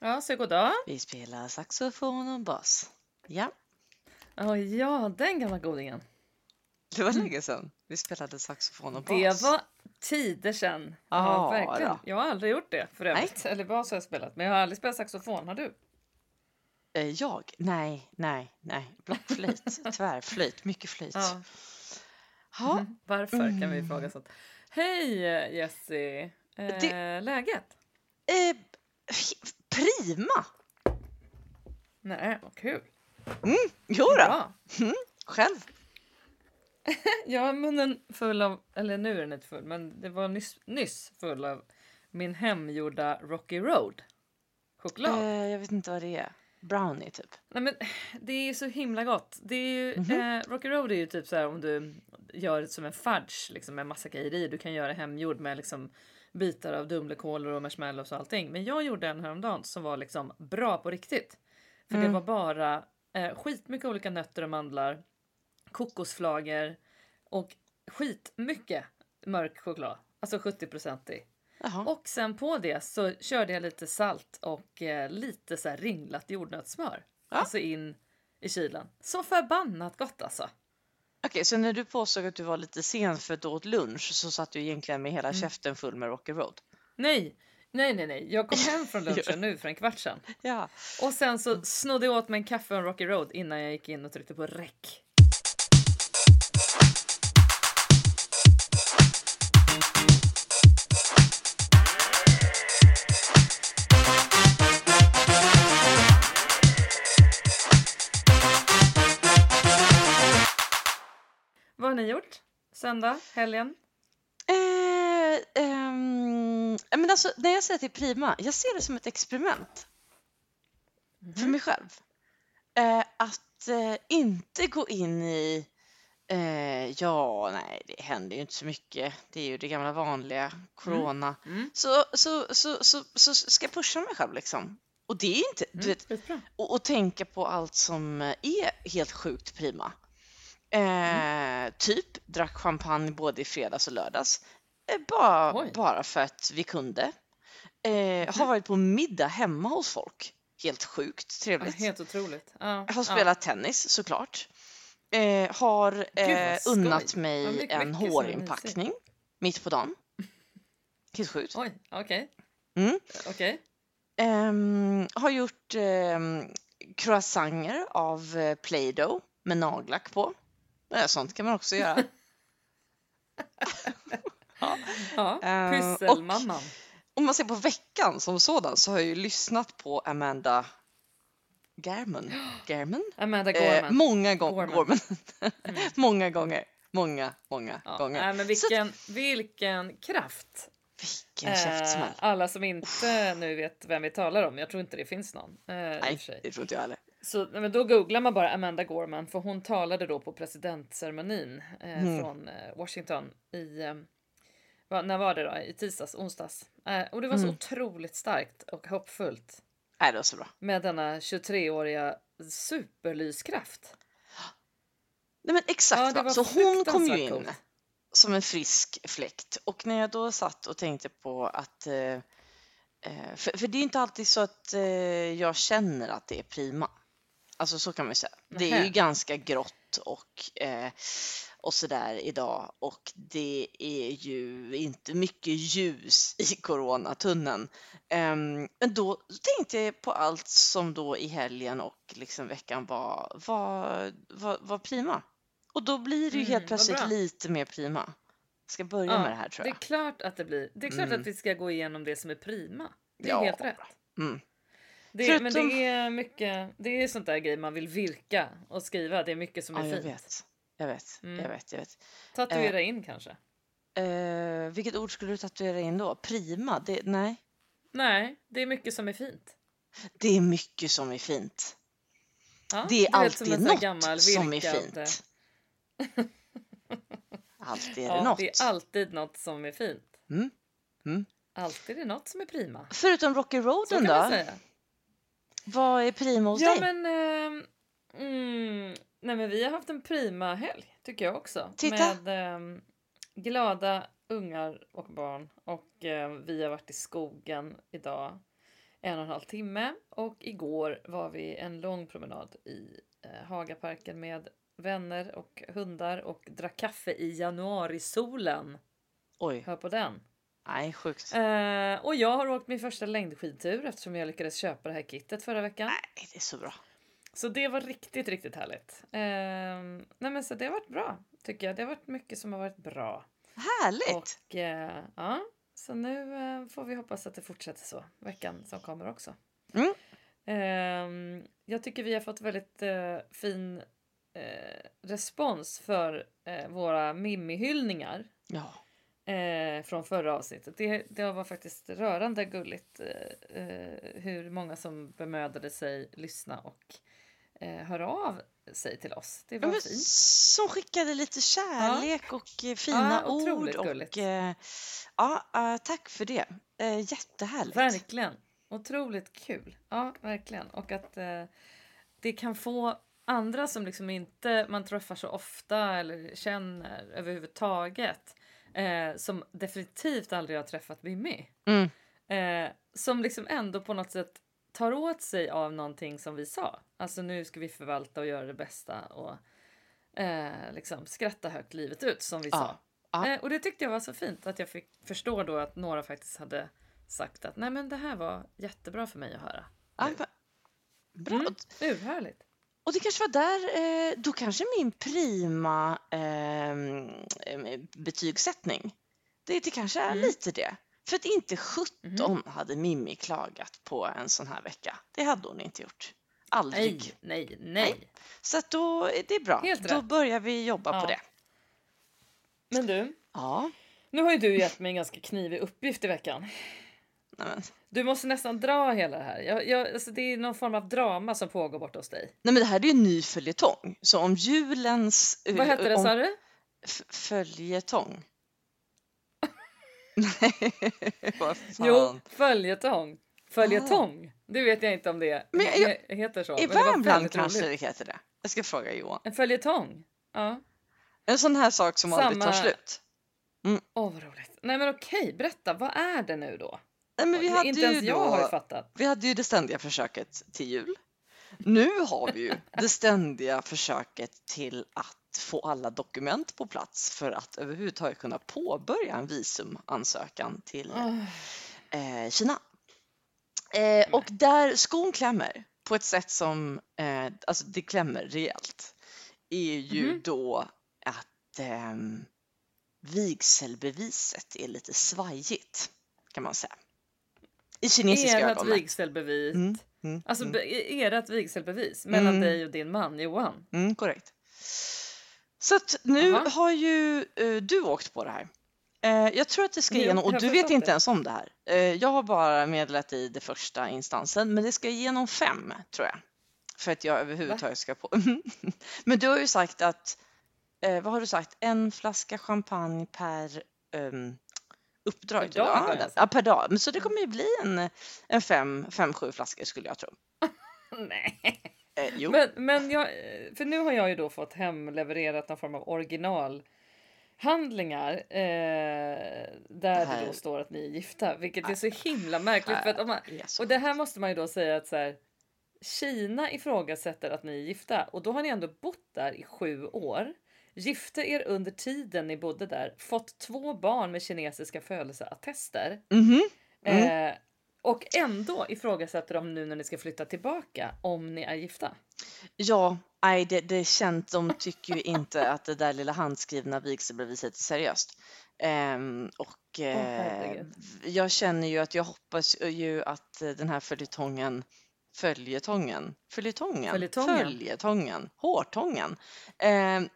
Ja, så god dag. Vi spelar saxofon och bas. Ja, Oh, ja, den gamla godingen. det var länge sedan vi spelade saxofon och bas. Det var tider sedan. Ja, Ja, verkligen. då. Jag har aldrig gjort det för övrigt. Eller bas har jag spelat, men jag har aldrig spelat saxofon. Har du? Eh, Jag? Nej, nej, nej. Blockflöjt, tvärflöjt, mycket flöjt. Ja. Varför kan vi Mm. Hej Jessie! Eh, Det- Läget? eh, prima! Nej, vad kul. Jo då, Bra. själv. Jag har munnen full av, eller nu är den inte full, men det var nyss, nyss full av min hemgjorda Rocky Road choklad. Eh, jag vet inte vad det är. Brownie typ. Nej, men det är ju så himla gott. Det är ju, Mhm. eh, Rocky Road är ju typ så här om du gör som en fudge liksom med massa grejer i. Du kan göra hemgjord med liksom bitar av Dumlekolor och marshmallows och allting. Men jag gjorde en häromdagen som var liksom bra på riktigt. För det Mm. var bara eh, skitmycket olika nötter och mandlar, kokosflagor och skitmycket mörk choklad. Alltså 70-procentig. Jaha. Och sen på det så körde jag lite salt och eh, lite så här ringlat jordnötssmör. Ja. Alltså in i kylen. Så förbannat gott alltså. Okej, så när du påstod att du var lite sen för att du åt lunch så satt du egentligen med hela Mm. käften full med Rocky Road? Nej, nej, nej, nej. Jag kom hem från lunchen nu för en kvart sedan. Ja. Och sen så snodde jag åt mig en kaffe och en Rocky Road innan jag gick in och tryckte på räck. Söndag? Helgen? Eh, ehm, men alltså, när jag säger till Prima, jag ser det som ett experiment för mig själv. Eh, att eh, inte gå in i, eh, ja, nej, det händer ju inte så mycket. Det är ju det gamla vanliga, corona. Mm. Så, så, så, så, så ska jag pusha mig själv liksom. Och det är inte, du Mm. vet, och, och tänka på allt som är helt sjukt prima. Eh, Typ drack champagne både i fredags och lördags. Eh, bara, Oj. bara för att vi kunde. Eh, har varit på middag hemma hos folk. Helt sjukt Ja, trevligt. helt otroligt. Ja, har ja. spelat tennis såklart. Eh, har eh, unnat mig mycket- en mycket hårinpackning mitt på dagen. Helt sjukt. Oj, okej. Mm. Okej. Ehm, har gjort um, croissanter av eh, Play-Doh med nagellack på. Eh, sånt kan man också göra. Ja, Eh, pysselmamman. Om man ser på veckan som sådan så har jag ju lyssnat på Amanda Garman. Garman? Amanda Eh, Gorman. många gånger. Gorman. Mm. många gånger. Många, många Ja, gånger. nej, men Så att- vilken, vilken kraft! vilken käftsmäll. Eh, alla som inte nu vet vem vi talar om, jag tror inte det finns någon. Eh, och Nej, det tror inte jag heller. Så men då googlar man bara Amanda Gorman för hon talade då på presidentceremonin eh, Mm. från eh, Washington i, eh, vad, när var det då? I tisdags, onsdags. Eh, och det var så Mm. otroligt starkt och hoppfullt Nej, det var så bra. med denna 23-åriga superlyskraft. Nej, men exakt. Ja, va? så hon kom ju in coolt. som en frisk fläkt. Och när jag då satt och tänkte på att... Eh, eh, för, för det är inte alltid så att eh, jag känner att det är prima. Alltså så kan man ju säga. Det är ju ganska grått och, eh, och sådär idag. Och det är ju inte mycket ljus i coronatunneln. Ehm, men då tänkte jag på allt som då i helgen och liksom veckan var, var, var, var prima. Och då blir det ju Mm, helt plötsligt lite mer prima. Jag ska börja Ja, med det här tror Det jag. är klart att det blir. Det är klart Mm. att vi ska gå igenom det som är prima. Det är Ja. helt rätt. Mm. Det, Men Förutom- det är mycket, det är sånt där grej man vill virka och skriva. Det är mycket som är Ja, jag fint. vet. Jag vet, Mm. jag vet, jag vet. Tatuera in kanske? Eh, vilket ord skulle du tatuera in då? Prima? Det, nej. Nej, det är mycket som är fint. Det är mycket som är fint. Ja, Det är som alltid här något gammal som är fint. Alltid är Ja, det något. det är alltid något som är fint. Mm. Mm. Alltid är något som är prima. Förutom Rocky Roaden då? säga. Vad är prima hos Ja, dig? men... ehm, mm, nej, men vi har haft en prima helg, tycker jag också. Titta. Med ehm, glada ungar och barn och eh, vi har varit i skogen idag en och en halv timme och igår var vi en lång promenad i eh, Hagaparken med vänner och hundar och drack kaffe i januarisolen. Oj, Hör på den. Nej sjukt. Eh, och jag har åkt min första längdskidtur eftersom jag lyckades köpa det här kittet förra veckan. Nej, det är så bra. Så det var riktigt, riktigt härligt. Eh, nej men så det har varit bra tycker jag. Det har varit mycket som har varit bra. Härligt! Och eh, ja, så nu eh, får vi hoppas att det fortsätter så veckan som kommer också. Mm. Ehm, jag tycker vi har fått väldigt eh, fin eh, respons för våra Mimmi-hyllningar Ja, eh, från förra avsnittet. Det, det var faktiskt rörande gulligt eh, eh, hur många som bemödade sig lyssna och eh, höra av sig till oss. Det Ja, var men fint. som skickade lite kärlek och eh, fina Ja, ord. otroligt Och, gulligt. eh, ja, tack för det. Eh, jättehärligt. Verkligen. Otroligt kul. Ja, verkligen. Och att det kan få andra som liksom inte man träffar så ofta eller känner överhuvudtaget. Eh, som definitivt aldrig har träffat Mimmi. Mm. Eh, som liksom ändå på något sätt tar åt sig av någonting som vi sa. Alltså nu ska vi förvalta och göra det bästa och eh, liksom skratta högt livet ut som vi Ja. sa. Ja. Eh, och det tyckte jag var så fint att jag fick förstå då att några faktiskt hade sagt att nej men det här var jättebra för mig att höra. Ja, nu." men, bra. Mm. Urhärligt. Och det kanske var där, eh, då kanske min prima eh, betygssättning, det, det kanske är Mm. lite det. För att inte 17 hade Mimmi klagat på en sån här vecka. Det hade hon inte gjort. Aldrig. Nej, nej, nej. Så att då är det bra. Helt Då rätt. börjar vi jobba Ja. på det. Men du, Ja, nu har ju du gett mig en ganska knivig uppgift i veckan. Nej Du måste nästan dra hela det här. Jag, jag, alltså det är någon form av drama som pågår borta hos dig. nej men det här är ju en ny följetong. Så om julens... Vad hette det om, sa du? Följetong. Nej, vad fan. Jo, följetong. Följetong. Det vet jag inte om det Men jag- he- heter så. I Värmland kanske roligt. det heter det. Jag ska fråga Johan. En följetong? Ja. En sån här sak som aldrig tar Samma- slut. Åh, vad roligt. Nej, men okej, berätta. Vad är det nu då? Nej, men vi hade inte ju ens jag har ju då, fattat. vi hade ju det ständiga försöket till jul. Nu har vi ju det ständiga försöket till att få alla dokument på plats för att överhuvudtaget kunna påbörja en visumansökan till Åh, eh, Kina. Eh, och där skon klämmer på ett sätt som, eh, alltså det klämmer rejält, är ju Mhm. då att ehm, vigselbeviset är lite svajigt kan man säga. I kinesiska ögon. mätt. vigselbevis. Mm, mm, Alltså mm, ert vigselbevis mellan Mm. dig och din man Johan. mm, korrekt. Så att nu Jaha. har ju eh, du åkt på det här. Eh, jag tror att det ska igenom, och du vet inte det. ens om det här. Eh, jag har bara meddelat i det första instansen, men det ska igenom fem tror jag. För att jag överhuvudtaget ska på. men du har ju sagt att, vad har du sagt, en flaska champagne per um, uppdrag? Per dag, ja, ja, per dag. Men så det kommer ju bli en, en fem, fem, sju flaskor skulle jag tro. Nej. Eh, jo. Men, men jag, för nu har jag ju då fått hemlevererat någon form av originalhandlingar eh, där det, här- då står att ni är gifta, vilket är så himla märkligt. För att om man, och det här måste man ju då säga att så här, Kina ifrågasätter att ni är gifta och då har ni ändå bott där i sju år. Gifte er under tiden ni bodde där, fått två barn med kinesiska födelseattester. Mhm. Mm. Eh, och ändå ifrågasätter de nu när ni ska flytta tillbaka om ni är gifta. Ja, nej, det, det känns, de tycker ju inte att det där lilla handskrivna vigselbeviset är seriöst. Ehm, och eh, herregud. jag känner ju att jag hoppas ju att eh, den här följetongen, följetongen, följetongen, Följetongen. följetongen, i- sn-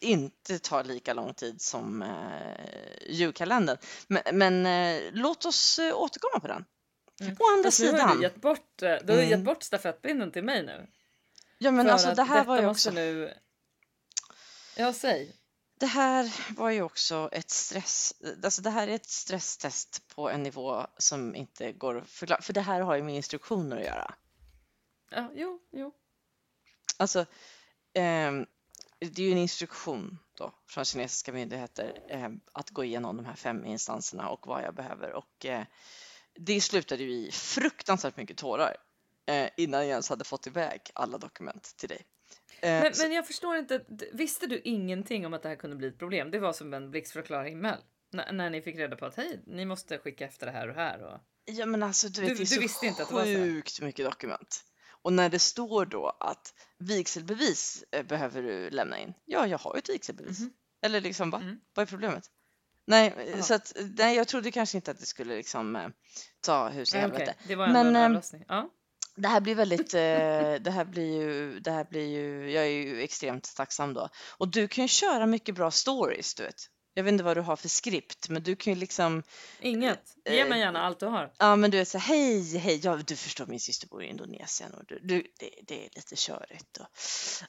inte tar lika lång tid som eh, julkalendern. Men, men eh, låt oss eh, återkomma på den. Mm. Å andra har sidan, du gett bort, eh, du har Mm. gett bort stafettpinnen till mig nu. ja men För alltså det här var ju också nu... Ja, säg. Det här var ju också ett stress, alltså det här är ett stresstest på en nivå som inte går att förklara, för det här har ju med instruktioner att göra. Ja, jo, jo. Alltså, ehm, det är ju en instruktion då från kinesiska myndigheter eh, att gå igenom de här fem instanserna och vad jag behöver och eh, det slutade ju i fruktansvärt mycket tårar eh, innan jag ens hade fått iväg alla dokument till dig. Eh, Men, men jag förstår inte, visste du ingenting om att det här kunde bli ett problem? Det var som en blixt från klar himmel. N- när ni fick reda på att hej, ni måste skicka efter det här och här. Och... Ja men alltså du vet, Du- det är du så visste inte att det var så sjukt mycket dokument. Och när det står då att vigselbevis eh, behöver du lämna in. Ja, jag har ju ett vigselbevis. Mhm. Eller liksom, va? Mm. Vad är problemet? Nej, eh, så att, nej, jag trodde kanske inte att det skulle liksom eh, ta hus i Nej, helvete. Det var Men, en överraskning. Ja. Det här blir väldigt, eh, det här blir ju, det här blir ju, jag är ju extremt tacksam då. Och du kan ju köra mycket bra stories, du vet. Jag vet inte vad du har för skript, men du kan ju liksom Inget. Ge eh, mig gärna allt du har. Ja men du vet så hej, hej, ja, du förstår min syster bor i Indonesien och du, du, det, det är lite körigt. Och,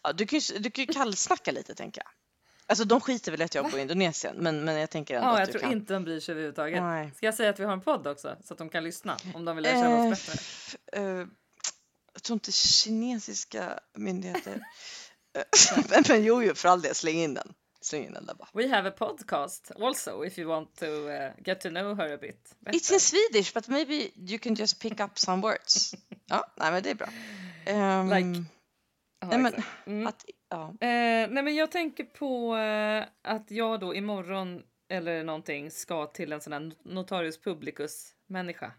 ja, du kan ju du kan ju kallsnacka lite tänker jag. Alltså de skiter väl att jag bor i Indonesien men, men jag tänker ändå Ja, att jag du tror kan. inte de bryr sig överhuvudtaget. Nej. Ska jag säga att vi har en podd också så att de kan lyssna om de vill lära känna Eh, oss bättre? f- eh, jag tror inte kinesiska myndigheter. Eh, men, men jo, jo, för all del, släng in den. Den där bara. We have a podcast also if you want to uh, get to know her a bit. It's better. in Swedish but maybe you can just pick up some words. Ja, nej men det är bra. Ehm, Like- nej, men. Mm. att, ja. Eh, nej men jag tänker på eh, att jag då imorgon eller någonting ska till en sån här notarius publicus människa.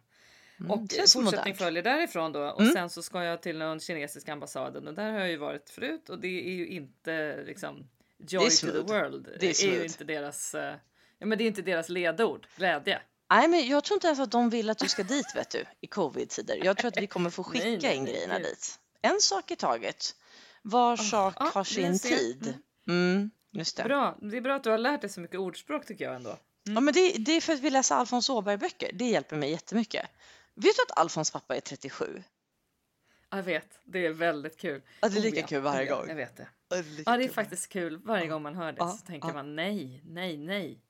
Mm, Och fortsättning följer därifrån då och Mm. sen så ska jag till den kinesiska ambassaden och där har jag ju varit förut och det är ju inte liksom joy to the world. Det är ju inte deras, eh, ja men det är inte deras ledord, glädje. Nej, men jag tror inte ens att de vill att du ska dit vet du, i covid-tider. Jag tror att vi kommer få skicka nej, in grejerna dit. En sak i taget. Var sak ja, har sin tid. Mm, just det. Bra, det är bra att du har lärt dig så mycket ordspråk tycker jag ändå. Ja, men det, det är för att vi läser Alfons Åberg-böcker. Det hjälper mig jättemycket. Vet du att Alfons pappa är 37? Jag vet, det är väldigt kul. Ja, det är Oh, lika ja, kul varje oh, gång. Jag vet det. Ja, det är Ja, det är faktiskt kul varje gång man hör det. Så tänker man nej, nej, nej.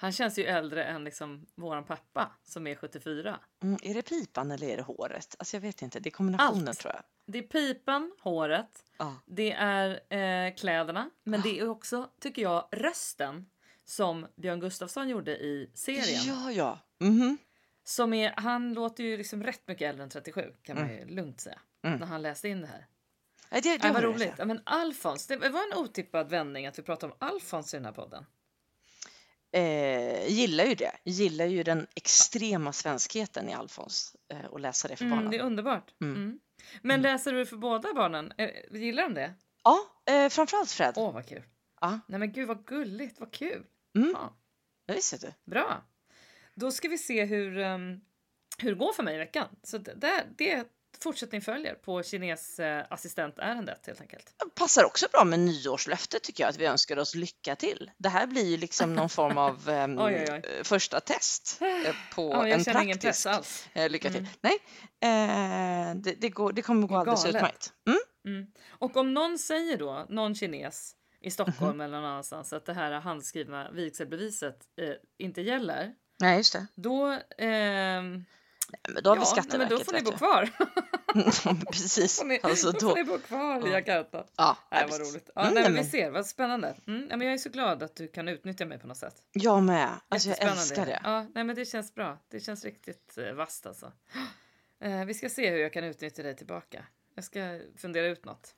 Han känns ju äldre än liksom våran pappa som är 74. Mm, är det pipan eller är det håret? Alltså jag vet inte. Det är kombinationen Allt. tror jag. Det är pipan, håret, Ja. det är eh, kläderna, men det är också, tycker jag, rösten som Björn Gustafsson gjorde i serien. Ja, ja. Mhm. Som är, han låter ju liksom rätt mycket äldre än 37 kan man ju lugnt säga. Mm. När han läste in det här. Nej, det, det Det du rätt roligt. Ja, men Alfons, det var en otippad vändning att vi pratade om Alfons i den här podden. Eh, gillar ju det. Gillar ju den extrema svenskheten i Alfons eh, och läsa det för barnen. Mm, det är underbart. Mm. Mm. Men läser du för båda barnen? Eh, Gillar de det? Ja, eh, framförallt Fred. Åh, vad kul. Ja. Nej men gud vad gulligt, vad kul. Mm. Ja, Ja, visst vet du. bra. Då ska vi se hur, ehm, hur det går för mig i veckan. Så det, det, det fortsättning följer på kines eh, assistentärendet helt enkelt. Passar också bra med nyårslöfte tycker jag att vi önskar oss lycka till. Det här blir ju liksom någon form av ehm, Oj, oj, oj. eh, första test eh, på Ja, jag en praktisk eh, lycka till. Mm. Nej, eh, det, det, går, det kommer gå alldeles Galet. utmärkt. Mm. Mm. Och om någon säger då, någon kines i Stockholm Mhm. eller någon annanstans att det här handskrivna vigselbeviset eh, inte gäller, Nej, just det. då, ehm, Men då har vi ja, nej, men Skatteverket. då får ni bo kvar. Precis. får ni, Alltså, då då, får ni bo kvar i Ja. Jakarta. ja, Nej, ja, vad roligt. Ja, Mm, nej, men vi ser, vad spännande. Mm, ja, men jag är så glad att du kan utnyttja mig på något sätt. Jag med. Alltså, jag älskar det. Ja, nej, men det känns bra. Det känns riktigt eh, vasst alltså. Eh, vi ska se hur jag kan utnyttja dig tillbaka. Jag ska fundera ut något.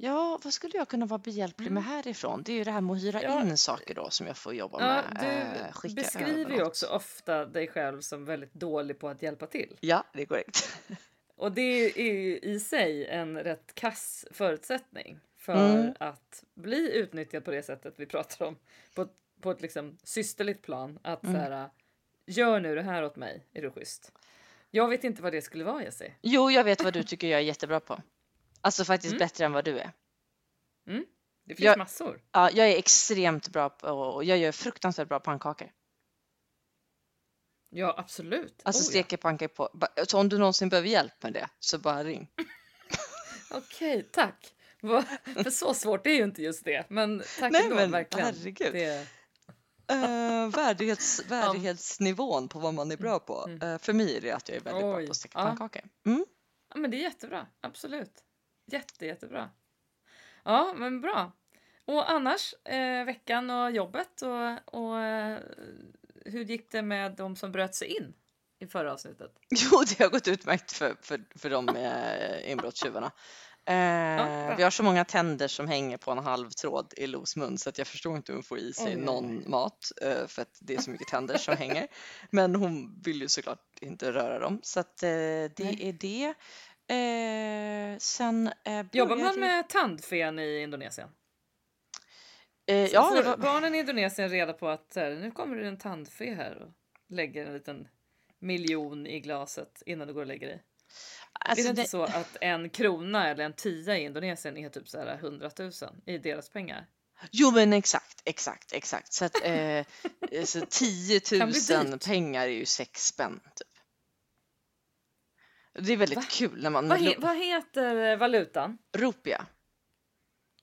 Ja, vad skulle jag kunna vara behjälplig med härifrån? Det är ju det här med att hyra Mm. Ja. in saker då som jag får jobba Ja, med. du skicka beskriver ju också ofta dig själv som väldigt dålig på att hjälpa till. Ja, det är korrekt. Och det är ju i sig en rätt kass förutsättning för Mm. att bli utnyttjad på det sättet vi pratar om. På, ett- på ett liksom systerligt plan. Att Mm. så här, gör nu det här åt mig, är du schysst? Jag vet inte vad det skulle vara Jessie. Jo, jag vet vad du tycker jag är jättebra på. Alltså faktiskt Mm. bättre än vad du är. Det finns Jag- massor. Ja, jag är extremt bra på och jag gör fruktansvärt bra pannkakor. Ja, absolut. Alltså Oh, ja. steker pannkakor på. Så om du någonsin behöver hjälp med det så bara ring. Okej, tack. Va- För så svårt är ju inte just det. Men tack Nej, ändå, men verkligen. herregud. Det, Uh, värdighets, värdighetsnivån på vad man är bra på. Mm. Eh, för mig är det att jag är väldigt bra Oj, på att steka ja. pannkakor. Mm. ja, men det är jättebra. Absolut. Jätte, jättebra. Ja, men bra. Och annars, eh, veckan och jobbet och, och eh, hur gick det med de som bröt sig in i förra avsnittet? Jo, det har gått utmärkt för, för, för de eh, inbrottstjuvarna. Eh, vi har så många tänder som hänger på en halv tråd i Los mun så att jag förstår inte hur hon får i sig Oj. någon mat eh, för att det är så mycket tänder som hänger. Men hon vill ju såklart inte röra dem så att eh, det Nej. är det. Eh, sen eh, Jobbar man med tandfen i Indonesien? Eh, ja, Får det var, barnen i Indonesien reda på att så här, nu kommer det en tandfe här och lägger en liten miljon i glaset innan du går och lägger dig? alltså, är det inte det- så att en krona eller en tia i Indonesien är typ så här 100 000 i deras pengar? Jo men exakt, exakt, exakt. Så att eh, så 10 Kan bli 000 dyrt. pengar är ju sex spänn typ. Det är väldigt Va? kul när man... Vad, he, vad heter eh, valutan? Rupia.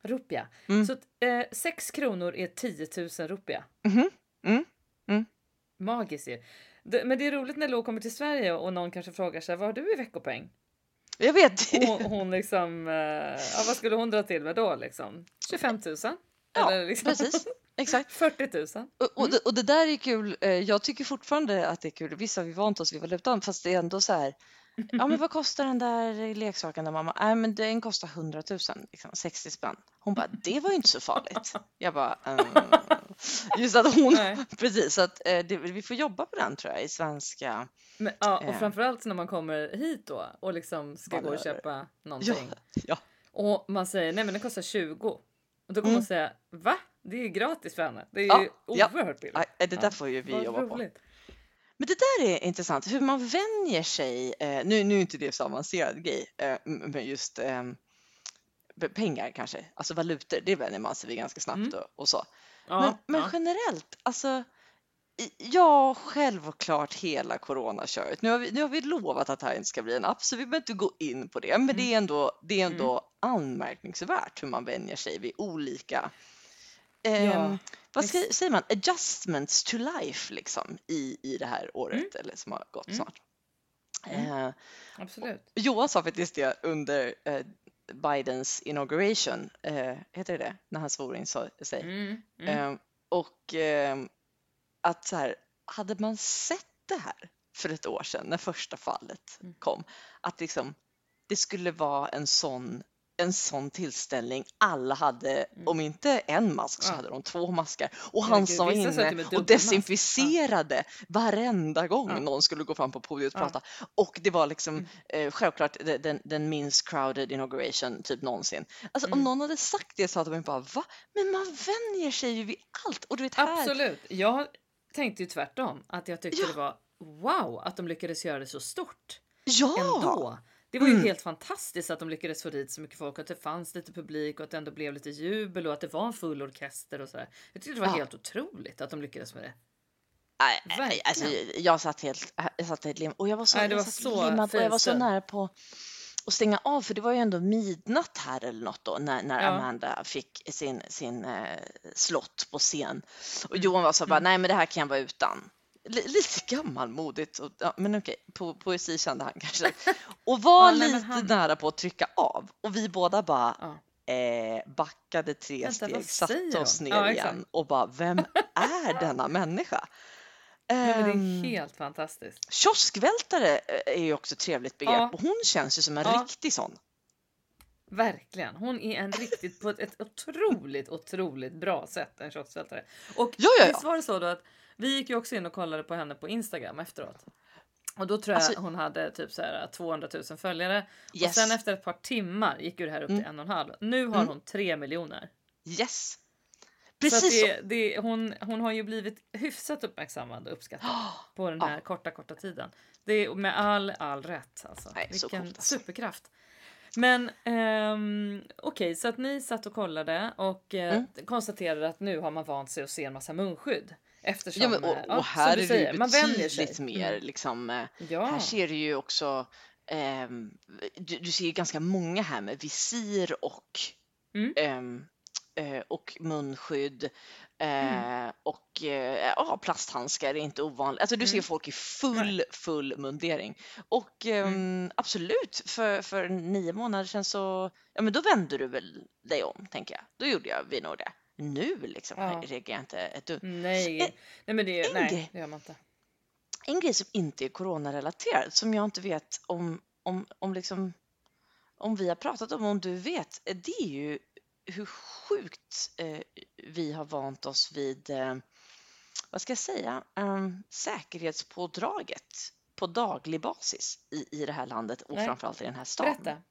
Rupia. Mm. Så eh, 6 kronor är 10 000 rupia. Mhm, mm, Magiskt ju. Men det är roligt när Lo kommer till Sverige och någon kanske frågar sig vad har du i veckopeng? Jag vet. Hon, hon liksom, eh, ja, vad skulle hon dra till med då liksom? 25 000? Ja, Eller liksom Precis, exakt. 40 000? Och, och, det, och det där är kul. Eh, Jag tycker fortfarande att det är kul. Visst har vi vant oss vid valutan, fast det är ändå så här. Ja, men vad kostar den där leksaken där mamma? Nej, men den kostar 100 000, liksom, 60 spänn. Hon bara, det var ju inte så farligt. Jag bara, mm. just att hon, Nej. precis, så att eh, det, vi får jobba på den tror jag i svenska. Men, ja, och Eh. framförallt när man kommer hit då och liksom ska gå och köpa Ja, någonting. ja. Och man säger nej men den kostar 20. Och då kommer Mm. man säga va? Det är ju gratis för henne. Det är Ja, ju ja. oerhört billigt. Nej, det där Ja, får ju vi jobba på. Men det där är intressant, hur man vänjer sig. Eh, nu, nu är inte det så avancerad grej, eh, men just eh, pengar kanske, alltså valutor, det vänjer man sig vid ganska snabbt Mm. och, och så. Ja, men men ja. generellt, alltså ja, självklart hela coronaköret. Nu har, vi, nu har vi lovat att det här inte ska bli en app så vi behöver inte gå in på det. Men Mm. det är ändå, det är ändå anmärkningsvärt hur man vänjer sig vid olika ehm, Ja, vad ska, säger man, adjustments to life liksom i, i det här året eller som har gått Mm. snart. Mm. Eh, Absolut. Johan sa faktiskt det under eh, Bidens inauguration, eh, heter det det, när han svor in sig. Mm, mm. Eh, och eh, att så här, hade man sett det här för ett år sedan när första fallet Mm. kom, att liksom, det skulle vara en sån en sån tillställning. Alla hade, om inte en mask så Mm. Ja. hade de två maskar. Och han Herregud, som var inne och desinficerade varenda gång Ja. någon skulle gå fram på podiet och Ja. prata. Och det var liksom Mm. eh, självklart de- den, den minst crowded inauguration typ någonsin. Alltså om Mm. någon hade sagt det så hade man bara va? Men man vänjer sig ju vid allt. Och du vet här, Absolut. Jag tänkte ju tvärtom. Att jag tyckte Ja. det var wow att de lyckades göra det så stort ja! ändå. Det var ju Mm. helt fantastiskt att de lyckades få dit så mycket folk och att det fanns lite publik och att det ändå blev lite jubel och att det var en full orkester och sådär. Jag tyckte det var Ja. helt otroligt att de lyckades med det. Nej, Verkligen. alltså, jag satt helt, jag satt helt lim och jag var så, Nej, jag var så limmad och jag var så nära på att stänga av för det var ju ändå midnatt här eller något då när, när Ja. Amanda fick sin, sin eh, slott på scen. Och Mm. Johan var så bara, Mm. nej men det här kan jag vara utan. Lite gammalmodigt, och, ja, men okej, po poesi kände han kanske. Och var Ja, nej, lite han- nära på att trycka av. Och vi båda bara, Ja. eh, backade tre Vänta, steg, satte oss ner Ja, igen och bara, vem är denna människa? Men det Ehm, är helt fantastiskt. Kioskvältare eh, är ju också ett trevligt begrepp Ja. och hon känns ju som en Ja. riktig sån. Verkligen. Hon är en riktigt på ett, ett otroligt, otroligt bra sätt en kioskvältare. Och Ja, ja, ja. visst var det så då att vi gick ju också in och kollade på henne på Instagram efteråt. Och då tror jag Alltså- hon hade typ så här 200 000 följare. Och Yes. sen efter ett par timmar gick ju det här upp till Mm. en och en halv. Nu har Mm. hon tre miljoner. Yes. Precis så. det, det, hon, hon har ju blivit hyfsat uppmärksammad och uppskattad på den här korta, korta tiden. Det är med all, all rätt alltså. Nej, Vilken coolt, alltså. superkraft. Men ehm, okej, så att ni satt och kollade och eh, Mm. konstaterade att nu har man vant sig att se en massa munskydd. Eftersom, Ja, men, eh, och, ja, och här är det ju betydligt mer Mm. liksom. eh, Ja, Här ser du ju också, ehm, du, du ser ju ganska många här med visir och Mm. ehm, eh, och munskydd eh, och eh, ja, plasthandskar är inte ovanligt. Alltså du ser Mm. folk i full, full mundering. Och ehm, absolut, för, för nio månader sedan så, ja men då vände du väl dig om, tänker jag. Då gjorde jag vi nog det. Nu liksom Ja. reagerar jag inte ett dugg. Nej, En- nej men det, en nej, grej. det gör man inte. En grej som inte är coronarelaterad, som jag inte vet om, om, om, liksom, om vi har pratat om, om du vet, eh, det är ju hur sjukt eh, vi har vant oss vid, eh, vad ska jag säga, um, säkerhetspådraget på daglig basis i, i det här landet och Nej. framförallt i den här staden. Berätta.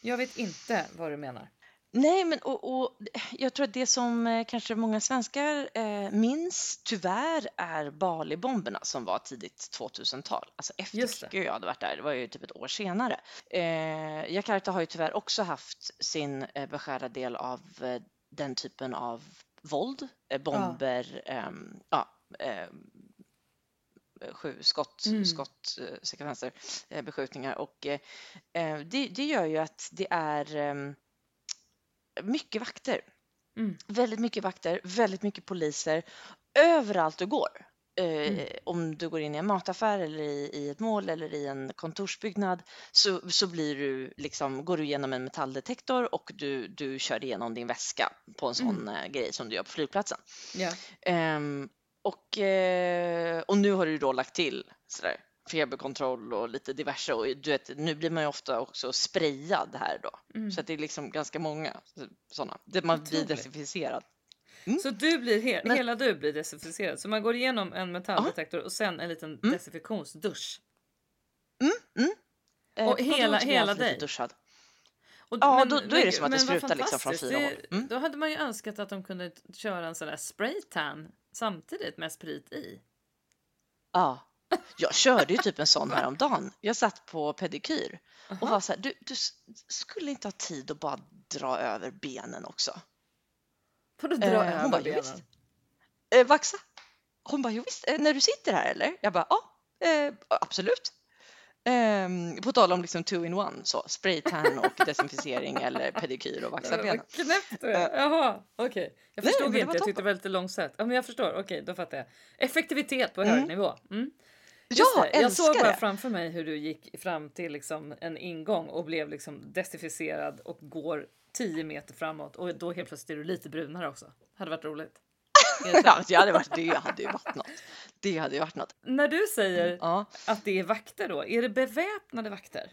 Jag vet inte vad du menar. Nej, men och, och jag tror att det som eh, kanske många svenskar eh, minns tyvärr är Bali-bomberna som var tidigt 2000-tal. Alltså efter och jag hade varit där, det var ju typ ett år senare. Eh, Jakarta har ju tyvärr också haft sin eh, beskärda del av eh, den typen av våld, eh, bomber, ehm, ja, ehm, sju skott, Mm. skottsekvenser, eh, beskjutningar och det, det gör ju att det är ehm, mycket vakter. Mm. Väldigt mycket vakter, väldigt mycket poliser överallt du går. Eh, Mm. Om du går in i en mataffär eller i, i ett mål eller i en kontorsbyggnad så, så blir du liksom, går du igenom en metalldetektor och du, du kör igenom din väska på en sån eh, grej som du gör på flygplatsen. Ja. Ehm, och, eh, och nu har du då lagt till sådär, feberkontroll och lite diverse och du vet, nu blir man ju ofta också sprayad här då. Mm. Så att det är liksom ganska många sådana. Man blir desinficerad. Så du blir he- Men- hela du blir desinficerad. Så man går igenom en metalldetektor och sen en liten Mm. desinfektionsdusch. Eh, Och hela- hela dig? duschad? Och, Ja, då- då är det men- som att det men sprutar liksom från fyra håll. Mm. Då hade man ju önskat att de kunde köra en sån där spraytan samtidigt med sprit i. Ja. Jag körde ju typ en sån häromdagen. Jag satt på pedikyr och Aha. var så här, du, du skulle inte ha tid att bara dra över benen också? Du dra Eh, hon över bara, "Jo, benen? visst." Eh, vaxa? Hon bara, jo visst, eh, när du sitter här eller? Jag bara, ja, eh, absolut. Ehm, på tal om liksom two in one, så spraytan och desinficering eller pedikyr och vaxa benen. knäppt du är. Jaha, okej. Jag Nej, förstod det inte, jag tyckte det var lite långsamt. Ja, men jag förstår, okej, då fattar jag. Effektivitet på Mm. hög nivå. Mm. Ja, det, jag såg bara det. framför mig hur du gick fram till liksom en ingång och blev liksom desinficerad och går 10 meter framåt och då helt plötsligt är du lite brunare också. Hade varit roligt. Ja, det hade, varit, det hade ju varit något. Det hade ju varit något. När du säger Ja. att det är vakter då, är det beväpnade vakter?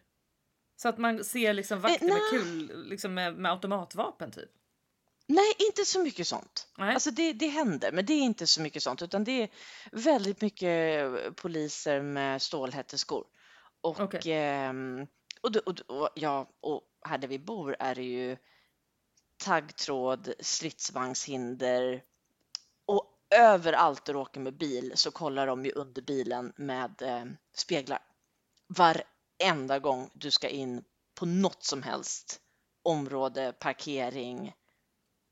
Så att man ser liksom vakter med nej. kul, liksom med, med automatvapen typ? Nej, inte så mycket sånt. Nej. Alltså det, det händer, men det är inte så mycket sånt, utan det är väldigt mycket poliser med stålhätteskor. Och, Okej. ehm, och, och, och, ja, och här där vi bor är det ju taggtråd, stridsvagnshinder och överallt du åker med bil så kollar de ju under bilen med eh, speglar. Varenda gång du ska in på något som helst område, parkering.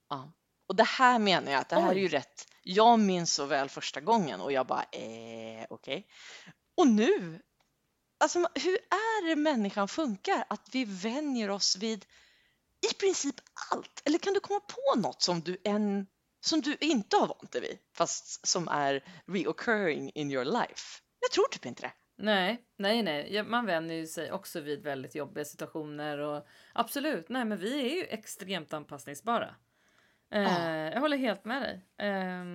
Ja. Och det här menar jag att det här är ju Oj. rätt. Jag minns så väl första gången och jag bara eh, okej. Och nu, alltså hur är det människan funkar? Att vi vänjer oss vid i princip allt. Eller kan du komma på något som du, än, som du inte har vant dig vid fast som är reoccurring in your life? Jag tror typ inte det. Nej, nej, nej. Man vänjer ju sig också vid väldigt jobbiga situationer och absolut, nej, men vi är ju extremt anpassningsbara. Eh, Jag håller helt med dig. Eh,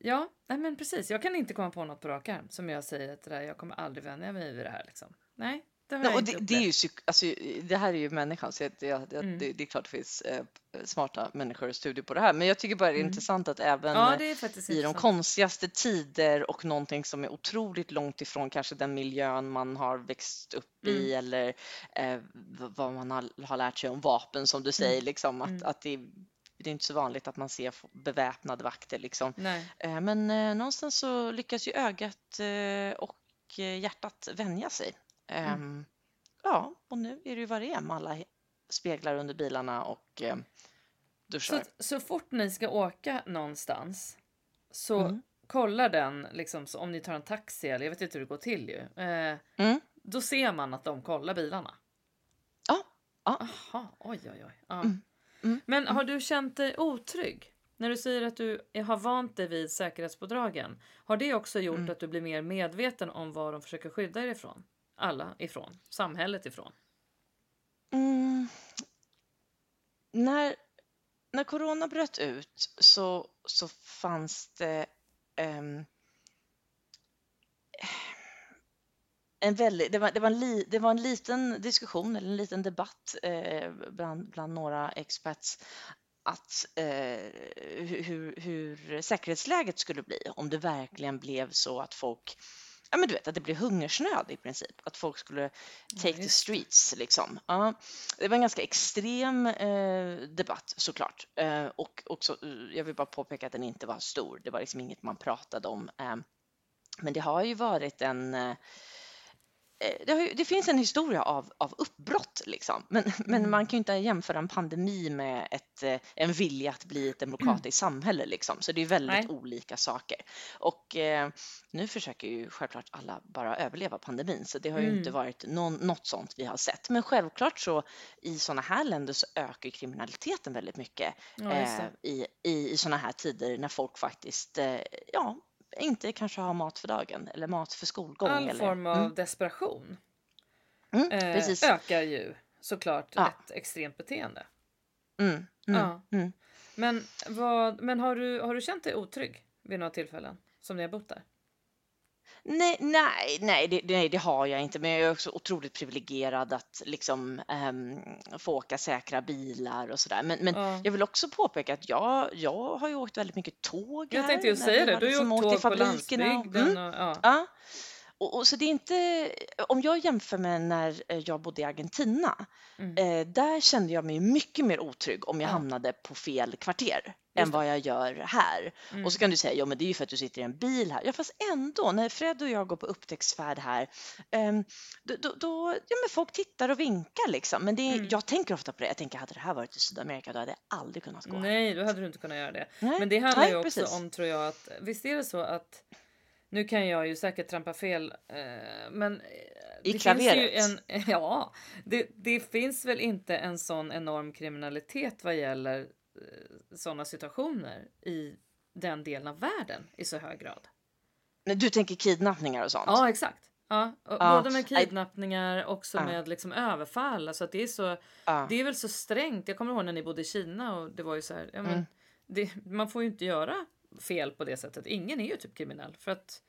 ja, nej, men precis. Jag kan inte komma på något på rak arm som jag säger att det där, jag kommer aldrig vänja mig vid det här. Liksom. Nej, det och det, det, är ju, alltså, det här är ju människan, så det, Mm. det, det är klart det finns eh, smarta människor och studier på det här. Men jag tycker bara det är Mm. intressant att även Ja, eh, i de intressant. konstigaste tider och någonting som är otroligt långt ifrån kanske den miljön man har växt upp i Mm. eller eh, vad man har, har lärt sig om vapen som du säger, liksom, att, Mm. att det, det är inte så vanligt att man ser beväpnade vakter. Liksom. Eh, men eh, någonstans så lyckas ju ögat eh, och hjärtat vänja sig. Mm. Ehm, Ja, och nu är det ju vad det är med alla speglar under bilarna och eh, duschar. Så, så fort ni ska åka någonstans så Mm. kollar den, liksom, så om ni tar en taxi eller jag vet inte hur det går till ju. Eh, Mm. Då ser man att de kollar bilarna. Ja, ja. Aha, oj oj oj. Ja. Mm. Mm. Men har du känt dig otrygg? När du säger att du har vant dig vid säkerhetspådragen, har det också gjort Mm. att du blir mer medveten om vad de försöker skydda er ifrån? Alla ifrån? Samhället ifrån? Mm. När, när corona bröt ut så, så fanns det um, en väldigt, det, var, det, var en li, det var en liten diskussion eller en liten debatt eh, bland, bland några experts att eh, hur, hur säkerhetsläget skulle bli om det verkligen blev så att folk Ja, men du vet att det blev hungersnöd i princip, att folk skulle take the just det. streets liksom. Ja, det var en ganska extrem eh, debatt såklart. Eh, och också, eh, jag vill bara påpeka att den inte var stor, det var liksom inget man pratade om. Eh, men det har ju varit en eh, det, har det finns en historia av, av uppbrott, liksom. men, men Mm. man kan ju inte jämföra en pandemi med ett, eh, en vilja att bli ett demokratiskt samhälle. Liksom. Så det är väldigt Nej. olika saker. Och eh, nu försöker ju självklart alla bara överleva pandemin, så det har ju inte Mm. varit någon, något sånt vi har sett. Men självklart så i sådana här länder så ökar kriminaliteten väldigt mycket Ja, eh, i, i, i sådana här tider när folk faktiskt eh, ja, inte kanske har mat för dagen eller mat för skolgång. All eller, form av mm, desperation mm, eh, ökar ju såklart Ja. ett extremt beteende. Mm, mm, Ja. mm. Men, vad, men har, du, har du känt dig otrygg vid några tillfällen som ni har bott där? Nej, nej, nej det, nej, det har jag inte, men jag är också otroligt privilegierad att liksom ehm, få åka säkra bilar och sådär. Men, men Ja. jag vill också påpeka att jag, jag har ju åkt väldigt mycket tåg Jag tänkte ju säga det, du har ju åkt tåg på landsbygden. Mm, Och, ja. ja. Och, och så det är inte, om jag jämför med när eh, jag bodde i Argentina, Mm. eh, där kände jag mig mycket mer otrygg om jag Ja. hamnade på fel kvarter än vad jag gör här. Mm. Och så kan du säga, ja men det är ju för att du sitter i en bil här. Ja fast ändå, när Fred och jag går på upptäcktsfärd här, ehm, då, då, då ja men folk tittar och vinkar liksom. Men det är, Mm. jag tänker ofta på det, jag tänker hade det här varit i Sydamerika då hade jag aldrig kunnat gå. Nej, då hade du inte kunnat göra det. Nej, Men det handlar nej, ju också precis. om, tror jag, att visst är det så att nu kan jag ju säkert trampa fel, eh, men eh, I det finns ju klaveret. en, ja, det, det finns väl inte en sån enorm kriminalitet vad gäller eh, sådana situationer i den delen av världen i så hög grad. Men Du tänker kidnappningar och sånt? Ja, exakt. Ja, och Ja, både med kidnappningar också Ja. med liksom överfall. Alltså att det är så. Ja. Det är väl så strängt. Jag kommer ihåg när ni bodde i Kina och det var ju så här. Ja, men Mm. det, man får ju inte göra fel på det sättet. Ingen är ju typ kriminell för att.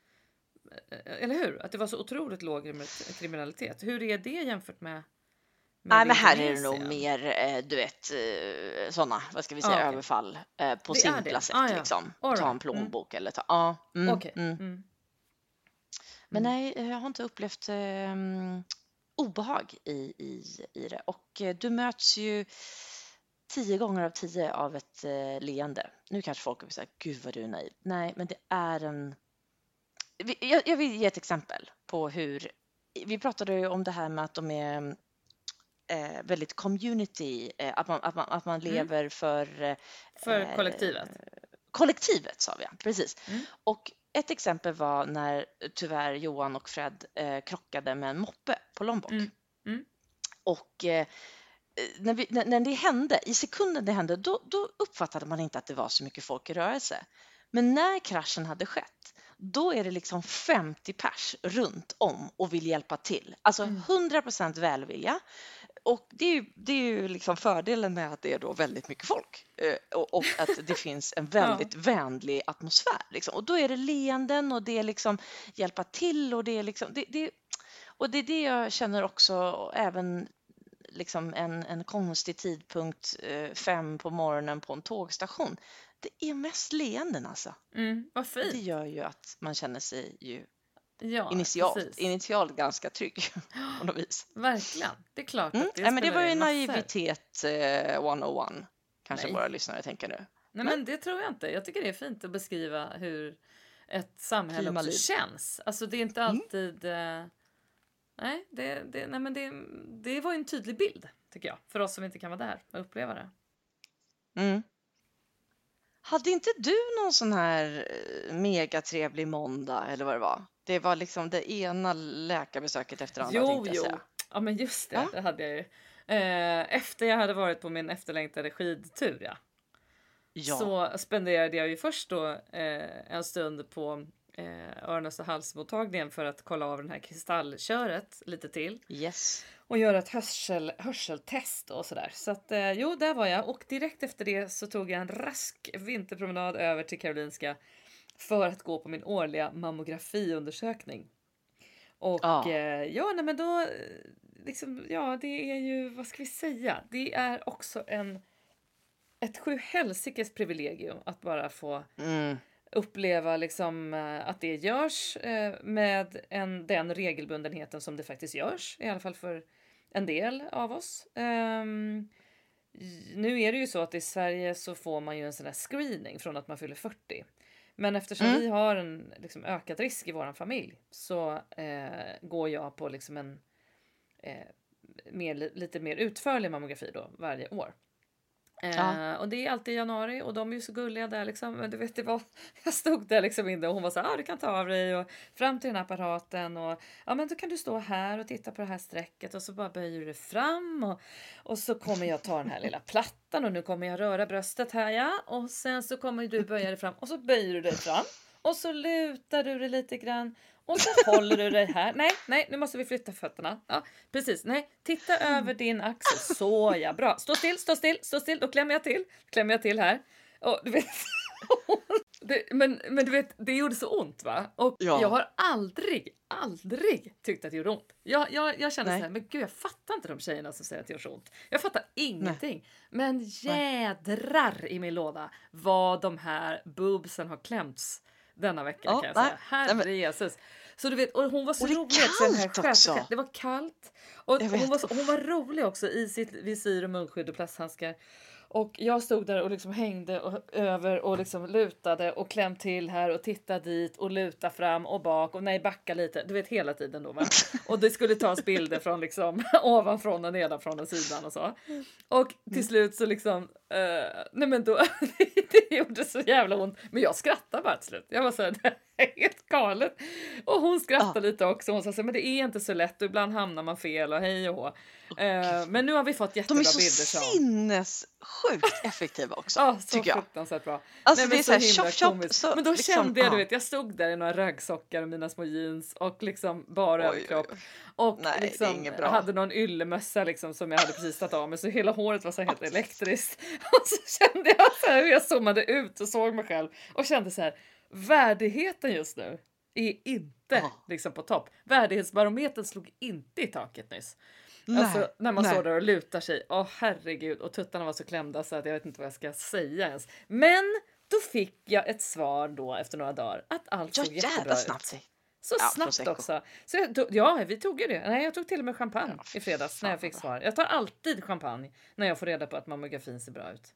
eh, Eller hur? Att det var så otroligt låg kriminal- kriminalitet. Hur är det jämfört med? Nej, men här är det nog mer, eh, du vet, eh, sådana, vad ska vi säga, Ah, okej. överfall på Det simpla sätt Ah, ja. liksom. All Ta en right. Mm. plånbok eller ta, ja. Mm, Okej. mm. Mm. Men Mm. nej, jag har inte upplevt eh, obehag i, i, i det. Och du möts ju tio gånger av tio av ett eh, leende. Nu kanske folk kommer säga, gud vad du är naiv. Nej, men det är en... Jag, jag vill ge ett exempel på hur... Vi pratade ju om det här med att de är eh, väldigt community, eh, att, man, att, man, att man Mm. lever för eh, För eh, kollektivet. kollektivet sa vi, ja, precis. Mm. Och ett exempel var när tyvärr Johan och Fred eh, krockade med en moppe på Lombok. Mm. Mm. Och när, vi, när, det hände, i sekunden det hände, då, då uppfattade man inte att det var så mycket folk i rörelse. Men när kraschen hade skett, då är det liksom 50 pers runt om och vill hjälpa till. Alltså Mm. 100% välvilja. Och det är ju, det är ju liksom fördelen med att det är då väldigt mycket folk eh, och, och att det finns en väldigt vänlig atmosfär. Liksom. Och då är det leenden och det är liksom hjälpa till och det är liksom det, det, och det är det jag känner också även liksom en, en konstig tidpunkt eh, fem på morgonen på en tågstation. Det är mest leenden alltså. Mm. Vad Det fint. gör ju att man känner sig ju Ja, initialt, precis. initialt ganska trygg på något vis. Verkligen. Det är klart Mm. det Nej, men det var ju naivitet eh, 101 kanske Nej. våra lyssnare tänker nu. Nej, men det tror jag inte. Jag tycker det är fint att beskriva hur ett samhälle också känns. Alltså det är inte Mm. alltid... eh, nej, det, det, nej, men det, det var ju en tydlig bild, tycker jag. För oss som inte kan vara där och uppleva det. Mm. Hade inte du någon sån här eh, megatrevlig måndag eller vad det var? Det var liksom det ena läkarbesöket efter det andra Jo, jo. säga. Ja, men just det. Ja. Det hade jag ju. Eh, efter jag hade varit på min efterlängtade skidtur ja. Ja. Så spenderade jag ju först då eh, en stund på eh, öron och halsmottagningen för att kolla av den här kristallköret lite till Yes. och göra ett hörsel, hörseltest och sådär. Så att eh, jo, där var jag och direkt efter det så tog jag en rask vinterpromenad över till Karolinska för att gå på min årliga mammografiundersökning. Och Ja. eh, ja, nej men då eh, liksom, ja, det är ju, vad ska vi säga? Det är också en ett sjuhelsikes privilegium att bara få Mm. Uppleva liksom eh, att det görs eh, med en, den regelbundenheten som det faktiskt görs, i alla fall för en del av oss. J- nu är det ju så att i Sverige så får man ju en sån här screening från att man fyller 40. Men eftersom Mm. vi har en liksom, ökad risk i vår familj så eh, går jag på liksom en eh, mer, li- lite mer utförlig mammografi då varje år. Eh, och det är alltid i januari och de är ju så gulliga där liksom. Men du vet, det var, jag stod där liksom inne och hon var så här, ah, du kan ta av dig. Och fram till den här apparaten och ja, men då kan du stå här och titta på det här strecket. Och så bara böjer du dig fram och, och så kommer jag ta den här lilla plattan och nu kommer jag röra bröstet här ja. Och sen så kommer du böja dig fram och så böjer du dig fram. Och så lutar du dig lite grann och så håller du dig här. Nej, nej, nu måste vi flytta fötterna. Ja, precis. Nej, titta över din axel. Så ja, bra. Stå still, stå still, stå still. Då klämmer jag till. Klämmer jag till här. Och du vet. Det, men, men du vet, det gjorde så ont va? Och Ja. jag har aldrig, aldrig tyckt att det gjorde ont. Jag, jag, jag kände Nej. så här, men gud jag fattar inte de tjejerna som säger att det gör så ont. Jag fattar ingenting. Men jädrar i min låda vad de här boobsen har klämts denna vecka Ja, kan jag nej. säga. Herre Jesus. Så du vet, och hon var så Och det rolig också. kallt också. sköterskan. Det var kallt. Och hon var, så, hon var rolig också i sitt visir och munskydd och plasthandskar. Och jag stod där och liksom hängde och, över och liksom lutade och kläm till här och titta dit och luta fram och bak och nej backa lite. Du vet hela tiden då va. Och det skulle tas bilder från liksom ovanfrån och nedanför och sidan och så. Och till slut så liksom, eh, nej men då, det gjorde så jävla ont. Men jag skrattade bara till slut. Jag var så här, det är helt galet. Och hon skrattade lite också. Hon sa så här, men det är inte så lätt och ibland hamnar man fel och hej och hå. Eh, men nu har vi fått De jättebra är så bilder. sinnessjukt effektiva också. Ja, så tycker jag. fruktansvärt bra. Alltså Nej, det är så här himla tjopp. Så Men då liksom, kände jag, du vet, jag stod där i några raggsockar och mina små jeans och liksom bara överkropp. Och Nej, liksom hade någon yllemössa liksom som jag hade precis tagit av mig så hela håret var så helt elektriskt. Och så kände jag så här hur jag zoomade ut och såg mig själv och kände så här värdigheten just nu är inte Ja. liksom på topp. Värdighetsbarometern slog inte i taket nyss. Nej, Alltså när man nej. står där och lutar sig. Åh herregud och tuttarna var så klämda så att jag vet inte vad jag ska säga ens. Men då fick jag ett svar då efter några dagar att allt såg jättebra ut. Så Ja, snabbt prosecco. också. Så tog- ja, vi tog ju det. Nej, jag tog till och med champagne Ja, i fredags när jag fick svar. Jag tar alltid champagne när jag får reda på att mammografin ser bra ut.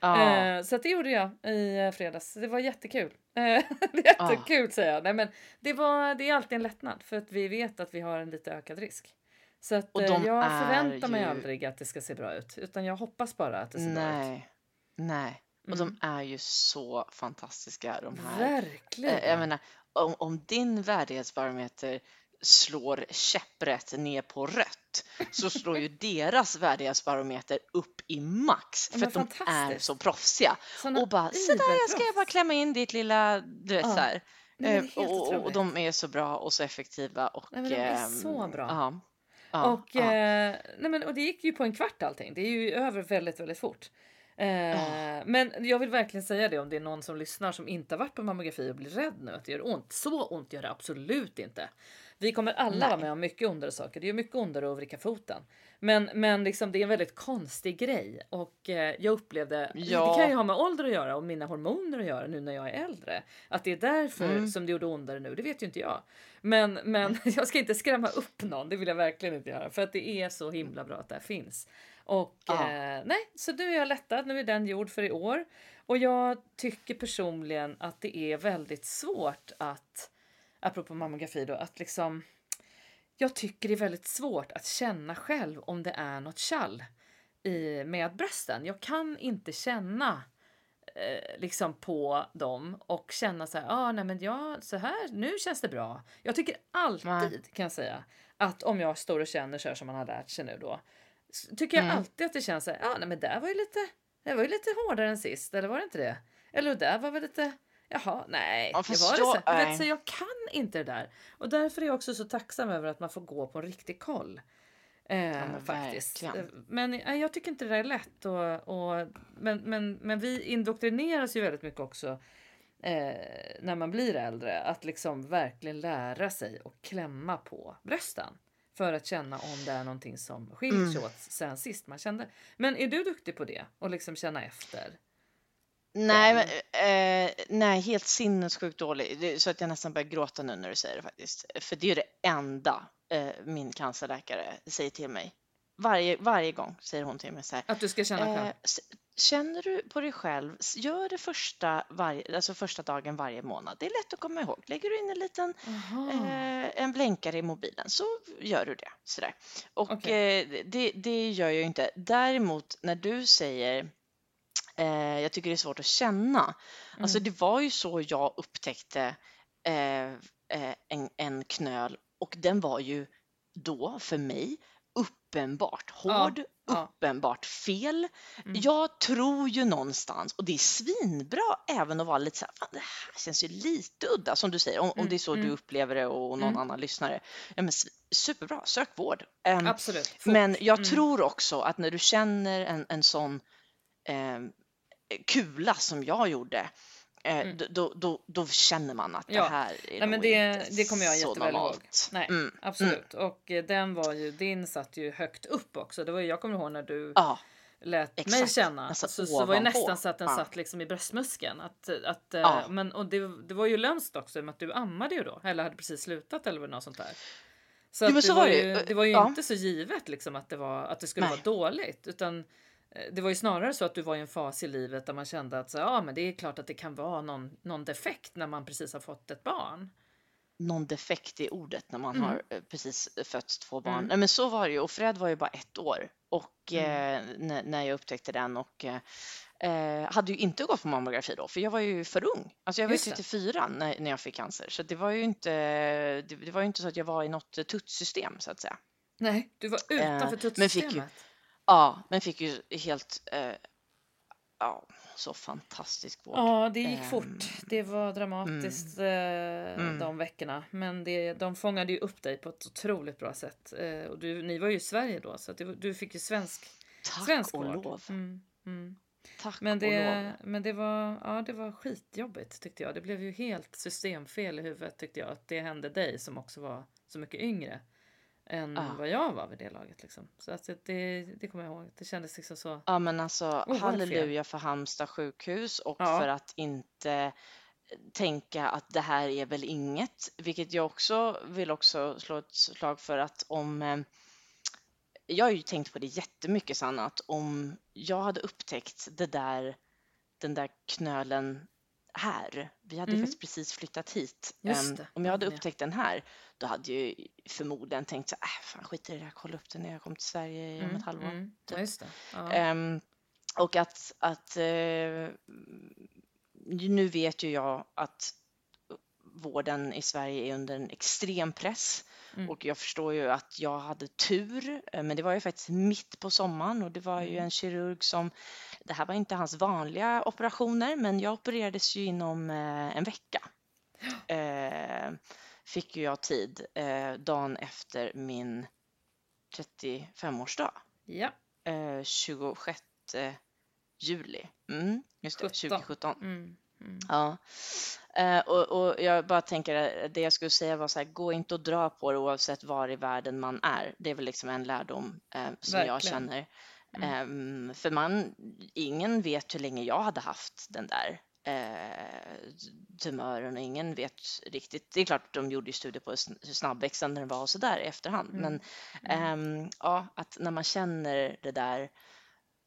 Ja. Eh, så det gjorde jag i eh, fredags. Det var jättekul. Eh, jättekul säger jag. Nej, men det, var, det är alltid en lättnad för att vi vet att vi har en lite ökad risk. Så att, eh, jag förväntar mig ju- aldrig att det ska se bra ut utan jag hoppas bara att det ser bra ut. Nej, nej. Och Mm. de är ju så fantastiska de här. Verkligen. Eh, Jag menar, om, om din värdighetsbarometer slår käpprätt ner på rött så slår ju deras värdighetsbarometer upp i max för att de är så proffsiga. Såna Och bara, så där jag ska jag bara klämma in ditt lilla, du vet Ja. så här. Nej, Eh, och, och, de är så bra och så effektiva och... Nej, men de är ehm, så bra. Ja. Ja, och, ja. eh, nej men, och det gick ju på en kvart allting. Det är ju över väldigt, väldigt fort. Eh. Men jag vill verkligen säga det om det är någon som lyssnar som inte har varit på mammografi och blir rädd nu att det gör ont. Så ont gör det absolut inte. Vi kommer alla vara med om mycket ondare saker. Det är ju mycket ondare att vricka foten. Men, men liksom, det är en väldigt konstig grej och eh, jag upplevde, Ja. det kan ju ha med ålder att göra och mina hormoner att göra nu när jag är äldre. Att det är därför Mm. som det gjorde ondare nu, det vet ju inte jag. Men, men jag ska inte skrämma upp någon, det vill jag verkligen inte göra. För att det är så himla bra att det här finns. Och Ja. eh, nej, så nu är jag lättad, nu är den gjord för i år. Och jag tycker personligen att det är väldigt svårt att, apropå mammografi då, att liksom jag tycker det är väldigt svårt att känna själv om det är något kall i, med brösten. Jag kan inte känna eh, liksom på dem och känna så här, ah, nej men ja, så här, nu känns det bra. Jag tycker alltid Nej. kan jag säga att om jag står och känner så här som man har lärt sig nu då, tycker jag Mm. alltid att det känns så här, ja nej, men där var ju lite, det var ju lite hårdare än sist, eller var det inte det? Eller där var väl lite, jaha, nej, Ja, det fast var det jag- så. Vet, så jag kan inte det där. Och därför är jag också så tacksam över att man får gå på en riktig koll. Eh, men faktiskt. verkligen. Eh, Men eh, jag tycker inte det där är lätt. Och, och, men, men, men vi indoktrineras ju väldigt mycket också eh, när man blir äldre. Att liksom verkligen lära sig och klämma på brösten. För att känna om det är någonting som skiljer Mm. sig åt sen sist man kände. Men är du duktig på det? Och liksom känna efter? Nej, men, eh, nej, helt sinnessjukt dålig. Så att jag nästan börjar gråta nu när du säger det faktiskt. För det är det enda eh, min cancerläkare säger till mig. Varje, varje gång säger hon till mig så här. Att du ska känna själv? Eh, känner du på dig själv, gör det första, varje, alltså första dagen varje månad. Det är lätt att komma ihåg. Lägger du in en liten eh, en blänkare i mobilen så gör du det. Sådär. Och Okej. eh, det, det gör jag inte. Däremot när du säger eh, jag tycker det är svårt att känna. Alltså Mm. det var ju så jag upptäckte eh, eh, en, en knöl och den var ju då för mig uppenbart hård, ja. uppenbart fel. Mm. Jag tror ju någonstans, och det är svinbra även att vara lite så här, fan det här känns ju lite udda som du säger, om, om Mm, det är så du mm. upplever det och någon Mm. annan lyssnare. Ja, men, superbra, sök vård. Ehm, Absolut. Fort. men jag Mm. tror också att när du känner en, en sån eh, kula som jag gjorde, Mm. då, då, då, känner man att Ja. det här är Nej, men det- inte det kommer jag så jätteväl ihåg. Nej, Mm. absolut. Och eh, den var ju, din satt ju högt upp också. Det var jag kommer ihåg när du Ja, lät mig exakt. känna. Alltså, så, så var ovanpå. nästan så att den Ja. satt liksom i bröstmuskeln. Att, att, eh, Ja. men, och det, det var ju lömskt också med att du ammade ju då. Eller hade precis slutat eller något sånt där. Så, Jo, att men det, så var var det ju, det var ju inte så givet liksom att det, var, att det skulle Nej. vara dåligt. Utan eh, det var ju snarare så att du var i en fas i livet där man kände att så, ja, men det är klart att det kan vara någon, någon defekt när man precis har fått ett barn. någon defekt i ordet när man Mm. har eh, precis fött två barn. Mm. Nej, men så var det ju och Fred var ju bara ett år och Mm. eh, när, när jag upptäckte den och eh, eh, hade ju inte gått på mammografi då för jag var ju för ung. Alltså jag var ju Just det. 34 när, när jag fick cancer så det var ju inte, det, det var ju inte så att jag var i något tuttsystem så att säga. Nej, du var utanför Eh, tuttsystemet. Ja, men fick ju helt, eh, ja, så fantastisk vård. Ja, det gick Ehm, fort. Det var dramatiskt eh, Mm. de veckorna. Men det, de fångade ju upp dig på ett otroligt bra sätt. Eh, och du, ni var ju i Sverige då, så att du, fick ju svensk, Tack svensk och vård. lov. Mm, mm. Tack Men, och det, lov. men det, var, ja, det var skitjobbigt tyckte jag. Det blev ju helt systemfel i huvudet tyckte jag. Att det hände dig som också var så mycket yngre än Ja. vad jag var vid det laget. Liksom. Så att det, det kommer jag ihåg. Det kändes liksom så. Ja men alltså Oerhört halleluja för Halmstad sjukhus och Ja. för att inte tänka att det här är väl inget, vilket jag också vill också slå ett slag för att om eh, jag har ju tänkt på det jättemycket Sanna, att om jag hade upptäckt det där, den där knölen här, vi hade Mm. faktiskt precis flyttat hit, det, om jag hade ja. upptäckt den här, då hade jag ju förmodligen tänkt så äh, fan skit i det där, kolla upp den när jag kommer till Sverige om ett halvår. mm. Det. Ja. Ehm, och att, att eh, nu vet ju jag att vården i Sverige är under en extrem press Mm. och jag förstår ju att jag hade tur, eh, men det var ju faktiskt mitt på sommaren och det var ju Mm. en kirurg som, det här var inte hans vanliga operationer, men jag opererades ju inom eh, en vecka. Eh, fick ju jag tid eh, dagen efter min 35-årsdag ja. eh, 26 juli. Mm, just det, 17. 2017. Mm. Mm. Ja. Eh, och, och jag bara tänker, eh, det jag skulle säga var så här, gå inte och dra på det oavsett var i världen man är. Det är väl liksom en lärdom eh, som jag Verkligen. känner. Mm. Ehm, för man, ingen vet hur länge jag hade haft den där eh, tumören och ingen vet riktigt. Det är klart de gjorde ju studier på hur snabbväxande den var och så där i efterhand. Mm. Men Mm. Ehm, ja, att när man känner det där.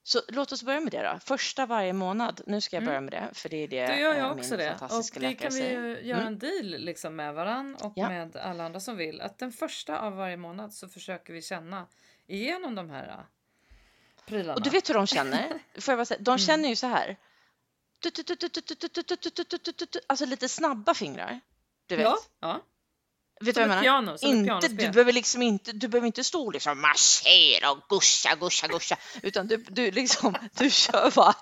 Så låt oss börja med det då. Första varje månad. Nu ska jag börja med det, för det är det Då gör jag också det. Och det kan vi ju göra en deal liksom med varandra och ja. med alla andra som vill. Att den första av varje månad så försöker vi känna igenom de här prylarna. Och du vet hur de känner? Får jag bara säga, de känner ju så här. Alltså lite snabba fingrar. Du vet. Ja vet du vad jag menar? piano, Inte, du behöver liksom inte, du behöver inte stå och liksom massera och guscha, guscha, guscha, utan du, du liksom, du kör bara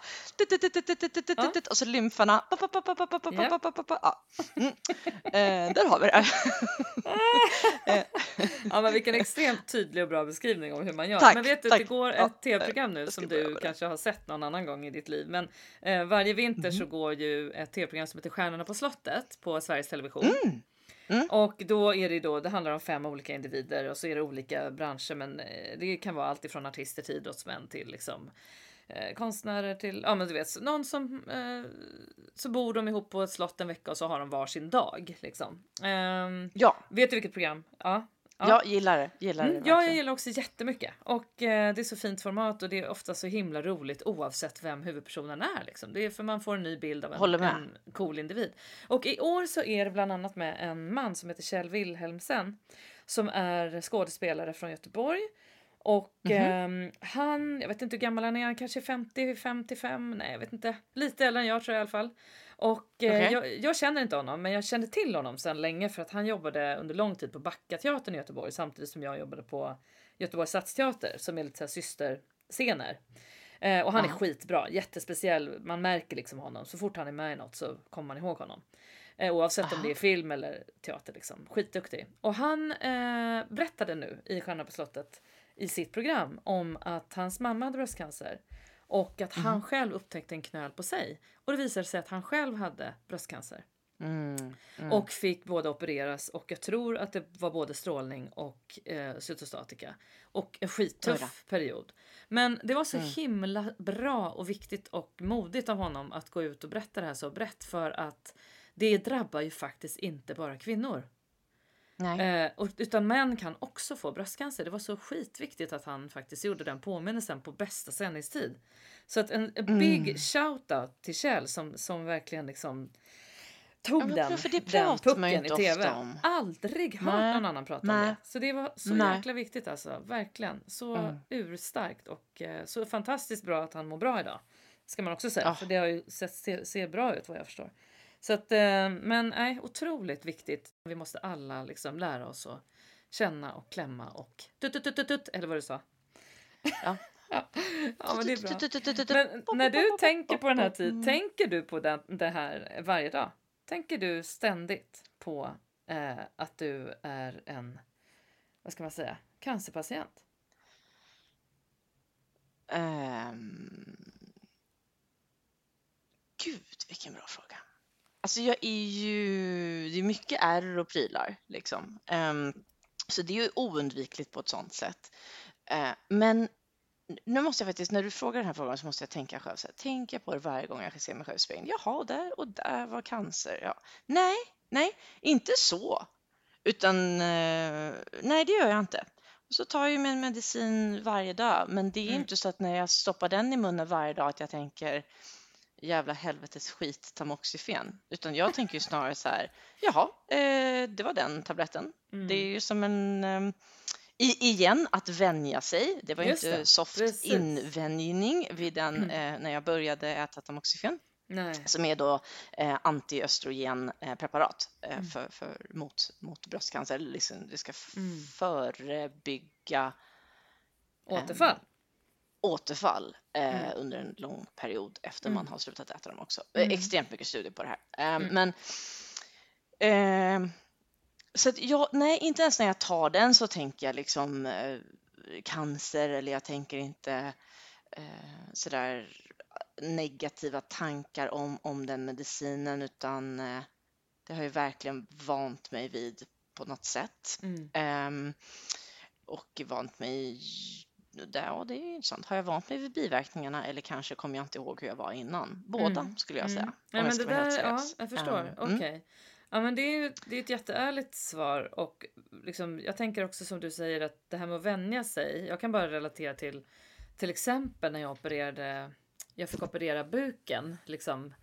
och så lymfarna. Mm. Eh, där har vi det. Ja, men vilken extremt tydlig och bra beskrivning om hur man gör. Tack, men vet du, tack. det går ett tv-program nu jag som du kanske har sett någon annan gång i ditt liv. Men eh, varje vinter Mhm. så går ju ett tv-program som heter Stjärnorna på slottet på Sveriges Television. Mm. Och då är det då, det handlar om fem olika individer och så är det olika branscher men eh, det kan vara allt ifrån artister till idrottsmän till liksom eh, konstnärer till, ja men du vet, någon som eh, så bor de ihop på ett slott en vecka och så har de varsin dag liksom. Ehm, Ja, vet du vilket program? Ja. Ja. jag gillar det. Gillar det Mm, jag verkligen. gillar också jättemycket och eh, det är så fint format och det är ofta så himla roligt oavsett vem huvudpersonen är. Liksom. Det är för man får en ny bild av en, en cool individ. Och i år så är det bland annat med en man som heter Kjell Wilhelmsen som är skådespelare från Göteborg. Och Mhm. ehm, han, jag vet inte hur gammal han är, han kanske är 50, 55, nej jag vet inte. Lite äldre än jag tror jag i alla fall. Och eh, Okej. jag, jag känner inte honom men jag kände till honom sedan länge för att han jobbade under lång tid på Backateatern i Göteborg samtidigt som jag jobbade på Göteborgs stadsteater som är lite så här systerscener. Eh, och han är Ja. skitbra, jättespeciell. Man märker liksom honom. Så fort han är med i något så kommer man ihåg honom. Eh, oavsett om Aha. det är film eller teater. Liksom. Skitduktig. Och han eh, berättade nu i Stjärna på slottet i sitt program om att hans mamma hade bröstcancer. Och att han själv upptäckte en knöl på sig. Och det visade sig att han själv hade bröstcancer. Mm, mm. Och fick både opereras och jag tror att det var både strålning och eh, cytostatika. Och en skittuff period. Men det var så Mm. himla bra och viktigt och modigt av honom att gå ut och berätta det här så brett för att det drabbar ju faktiskt inte bara kvinnor. Nej. Eh, och, utan män kan också få bröstcancer. Det var så skitviktigt att han faktiskt gjorde den påminnelsen på bästa sändningstid. Så att en, en big Mm. shout-out till Kjell som, som verkligen liksom Ja, tog men den, för det den pucken i tv. om. Aldrig hört Nej. någon annan prata om Nej. det. Så det var så Nej. jäkla viktigt alltså. Verkligen. Så Mm. urstarkt och eh, så fantastiskt bra att han mår bra idag. Ska man också säga. Ja. För det har ju sett, ser, ser bra ut vad jag förstår. Så att, eh, men nej, otroligt viktigt. Vi måste alla liksom lära oss att känna och klämma och tut, tut, tut, tut, eller vad du sa. Ja. ja. ja, men det är bra. Men när du tänker på den här tiden, tänker du på den, det här varje dag? Tänker du ständigt på eh, att du är en, vad ska man säga, cancerpatient? Ehm, Gud, vilken bra fråga. Alltså jag är ju, det är mycket ärr och prylar liksom. Ehm, så det är ju oundvikligt på ett sånt sätt. Eh, men nu måste jag faktiskt, när du frågar den här frågan så måste jag tänka själv så här, tänker jag på det varje gång jag ser mig själv i spegeln? Jaha, där och där var cancer. Ja. Nej, nej, inte så. Utan eh, nej, det gör jag inte. Och så tar jag min medicin varje dag, men det är Mm. inte så att när jag stoppar den i munnen varje dag att jag tänker jävla helvetes skit tamoxifen, utan jag tänker ju snarare så här, jaha, eh, det var den tabletten. Mm. Det är ju som en, eh, igen, att vänja sig. Det var ju inte det, soft precis. invänjning vid den, Mm. eh, när jag började äta tamoxifen, Nej. som är då eh, antiöstrogenpreparat eh, Mm. för, för, mot, mot bröstcancer. Liksom, det ska Mm. förebygga Återfall? Återfall eh, Mm. under en lång period efter Mm. man har slutat äta dem också. Mm. Eh, extremt mycket studier på det här. Eh, Mm. Men eh, så att jag, nej, inte ens när jag tar den så tänker jag liksom eh, cancer eller jag tänker inte eh, sådär negativa tankar om, om den medicinen utan eh, det har ju verkligen vant mig vid på något sätt. Mm. Ehm, och vant mig, ja det är ju intressant, har jag vant mig vid biverkningarna eller kanske kommer jag inte ihåg hur jag var innan? Båda Mm. skulle jag Mm. säga. om Ja, men det där, ja, jag förstår. Ehm, Okej. mm. Ja, men det är ju det är ett jätteärligt svar och liksom, jag tänker också som du säger att det här med att vänja sig. Jag kan bara relatera till till exempel när jag opererade. Jag fick operera buken liksom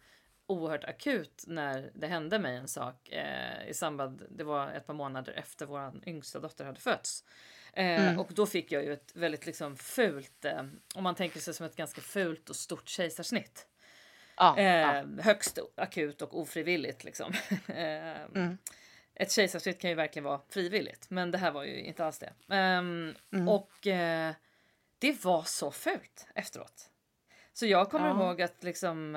oerhört akut när det hände mig en sak eh, i samband. Det var ett par månader efter vår yngsta dotter hade fötts. Eh, Mm. Och då fick jag ju ett väldigt liksom fult, eh, om man tänker sig som ett ganska fult och stort kejsarsnitt. Eh, ja. Högst akut och ofrivilligt liksom. eh, Mm. ett kejsarsnitt kan ju verkligen vara frivilligt, men det här var ju inte alls det. Um, Mm. Och eh, det var så fult efteråt. Så jag kommer Ja. ihåg att liksom,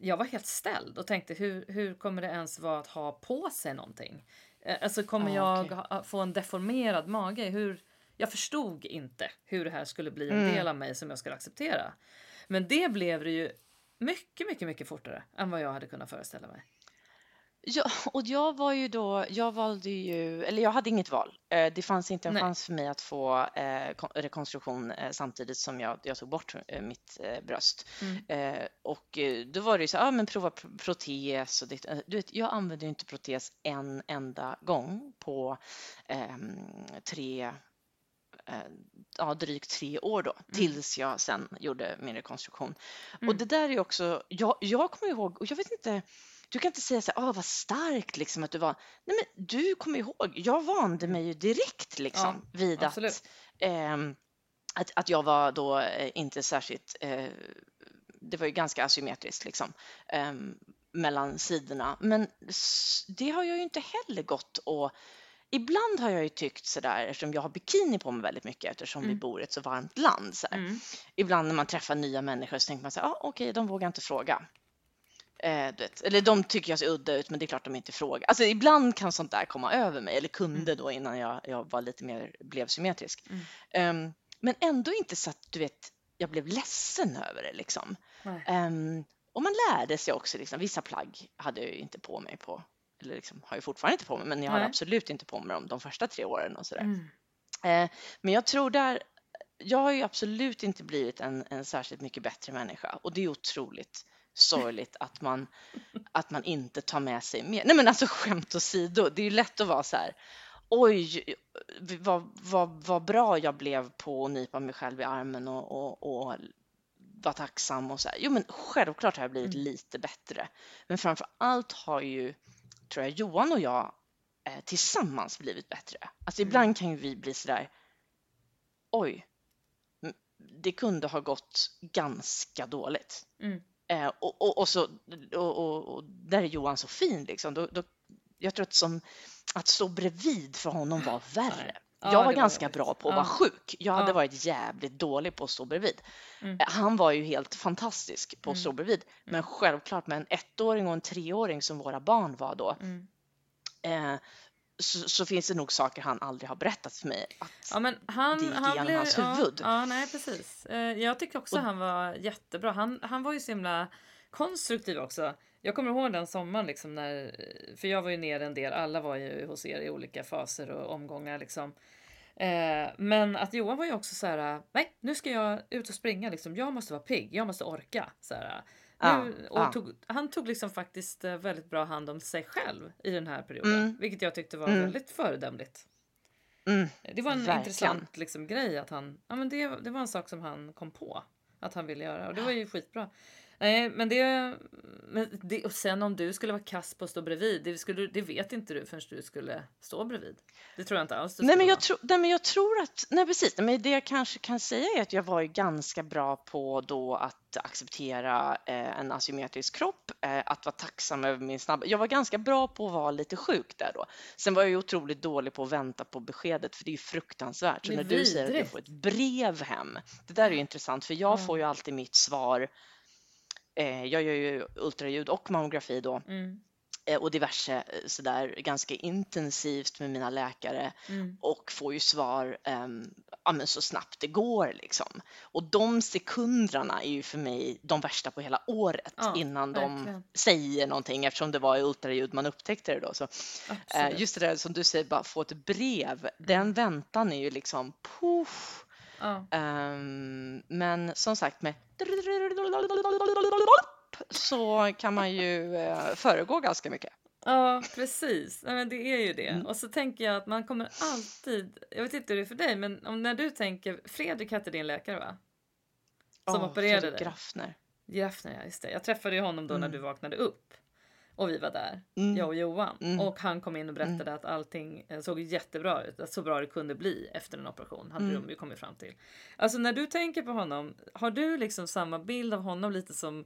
jag var helt ställd och tänkte hur, hur kommer det ens vara att ha på sig någonting? Eh, alltså kommer jag okej. ha, få en deformerad mage? Hur, jag förstod inte hur det här skulle bli en Mm. del av mig som jag skulle acceptera. Men det blev det ju mycket, mycket, mycket fortare än vad jag hade kunnat föreställa mig. Ja, och jag var ju då, jag valde ju, eller jag hade inget val. Eh, Det fanns inte en Nej. chans för mig att få eh, kon- rekonstruktion eh, samtidigt som jag, jag tog bort eh, mitt eh, bröst. Mm. Eh, och eh, då var det ju så, ja ah, men prova pr- protes och det, eh, du vet, jag använde ju inte protes en enda gång på ehm, tre, eh, ja drygt tre år då, tills jag sen gjorde min rekonstruktion. Och Mm. det där är också, jag, jag kommer ihåg, och jag vet inte, du kan inte säga så här, ah, vad starkt liksom att du var. Nej men du kommer ihåg, jag vande mig ju direkt liksom vid absolut. att, ehm, att, att jag var då eh, inte särskilt, eh, det var ju ganska asymmetriskt liksom ehm, mellan sidorna. Men det har jag ju inte heller gått och Ibland har jag ju tyckt sådär, eftersom jag har bikini på mig väldigt mycket eftersom vi Mm. bor i ett så varmt land. Så. Mm. Ibland när man träffar nya människor så tänker man så här, ah, okej, de vågar inte fråga. Eh, vet, eller de tycker jag ser udda ut, men det är klart de inte frågar. Alltså ibland kan sånt där komma över mig, eller kunde då innan jag, jag var lite mer, blev symmetrisk. Mm. Ehm, men ändå inte så att du vet, jag blev ledsen över det liksom. Ehm, och man lärde sig också, liksom, vissa plagg hade jag ju inte på mig på, eller liksom, har jag fortfarande inte på mig, men jag Nej. absolut inte på mig dem de första tre åren och sådär. Mm. Eh, men jag tror där, jag har ju absolut inte blivit en, en särskilt mycket bättre människa och det är otroligt sorgligt att man, att man inte tar med sig mer. Nej men alltså skämt åsido, det är ju lätt att vara så här. Oj, vad, vad, vad bra jag blev på att nypa mig själv i armen och, och, och vara tacksam och så här. Jo men självklart har jag blivit Mm. lite bättre. Men framför allt har ju, tror jag, Johan och jag eh, tillsammans blivit bättre. Alltså Mm. ibland kan ju vi bli sådär, oj, det kunde ha gått ganska dåligt. Mm. Eh, och, och, och, så, och, och, och där är Johan så fin liksom. Då, då, jag tror att, som, att stå bredvid för honom var värre. Ja, jag var var ganska bra på att Ja. vara sjuk. Jag hade Ja. varit jävligt dålig på att stå bredvid. Mm. Eh, Han var ju helt fantastisk på att Mm. stå bredvid. Men självklart med en ettåring och en treåring som våra barn var då, Mm. eh, så, så finns det nog saker han aldrig har berättat för mig. Att, Ja men han, det gick han igenom blev, hans ja, huvud. Ja, nej precis. Eh, Jag tycker också Och- han var jättebra. Han, han var ju så himla konstruktiv också. Jag kommer ihåg den sommaren liksom när, för jag var ju nere en del, alla var ju hos er i olika faser och omgångar liksom. Eh, men att Johan var ju också så här, nej nu ska jag ut och springa liksom, jag måste vara pigg, jag måste orka. Så här, nu, och tog, han tog liksom faktiskt eh, väldigt bra hand om sig själv i den här perioden, Mm. vilket jag tyckte var Mm. väldigt föredömligt. mm, Det var en Verkligen. intressant liksom, grej att han, ja men det, det var en sak som han kom på att han ville göra och det var ju skitbra. Nej men det, men det och sen om du skulle vara kass på att stå bredvid, det, skulle, det vet inte du förrän du skulle stå bredvid. Det tror jag inte alls Nej men, jag tro, nej men jag tror att, nej precis, Nej, men det jag kanske kan säga är att jag var ju ganska bra på då att acceptera eh, en asymmetrisk kropp, eh, att vara tacksam över min snabba, jag var ganska bra på att vara lite sjuk där då. Sen var jag ju otroligt dålig på att vänta på beskedet för det är ju fruktansvärt. Så när du säger att jag får ett brev hem, det där är ju intressant för jag Ja. får ju alltid mitt svar, jag gör ju ultraljud och mammografi då, Mm, eh, och diverse eh, sådär ganska intensivt med mina läkare mm, och får ju svar ehm, ja, så snabbt det går liksom. Och de sekunderna är ju för mig de värsta på hela året Ja, innan de verkligen. säger någonting eftersom det var i ultraljud man upptäckte det då. Så, eh, absolut. just det där som du säger, bara få ett brev, den väntan är ju liksom puff. Ja. Ehm, men som sagt med så kan man ju eh, föregå ganska mycket. Ja, precis. Nej, men det är ju det. Mm. Och så tänker jag att man kommer alltid, jag vet inte hur det är för dig, men om när du tänker, Fredrik hette din läkare va? Som Åh, opererade Fredrik dig. Graffner. Graffner, ja just det. Jag träffade ju honom då när Mm. du vaknade upp. Och vi var där, Mm. jag och Johan. Mm. Och han kom in och berättade att allting såg jättebra ut. Att så bra det kunde bli efter en operation. Hade Mm. de ju kommit fram till. Alltså när du tänker på honom, har du liksom samma bild av honom lite som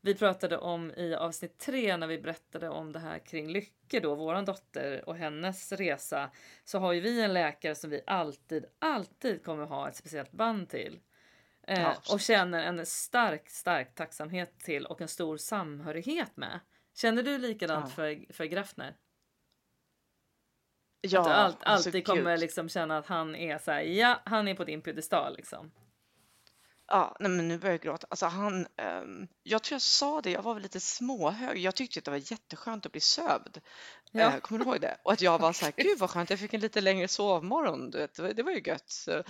vi pratade om i avsnitt tre när vi berättade om det här kring Lycke då, våran dotter och hennes resa, så har ju vi en läkare som vi alltid, alltid kommer ha ett speciellt band till. Eh, och känner en stark, stark tacksamhet till och en stor samhörighet med. Känner du likadant Ja. för, för Graffner? Ja, att du alltså, alltid gud. kommer liksom känna att han är så här, ja, han är på din piedestal liksom. Ja, nej men nu börjar jag gråta. Alltså han, ehm, jag tror jag sa det, jag var väl lite småhög. Jag tyckte att det var jätteskönt att bli sövd. Ja. Eh, kommer du ihåg det? Och att jag var så här, gud vad skönt, jag fick en lite längre sovmorgon. Du vet, det, var, det var ju gött. Så.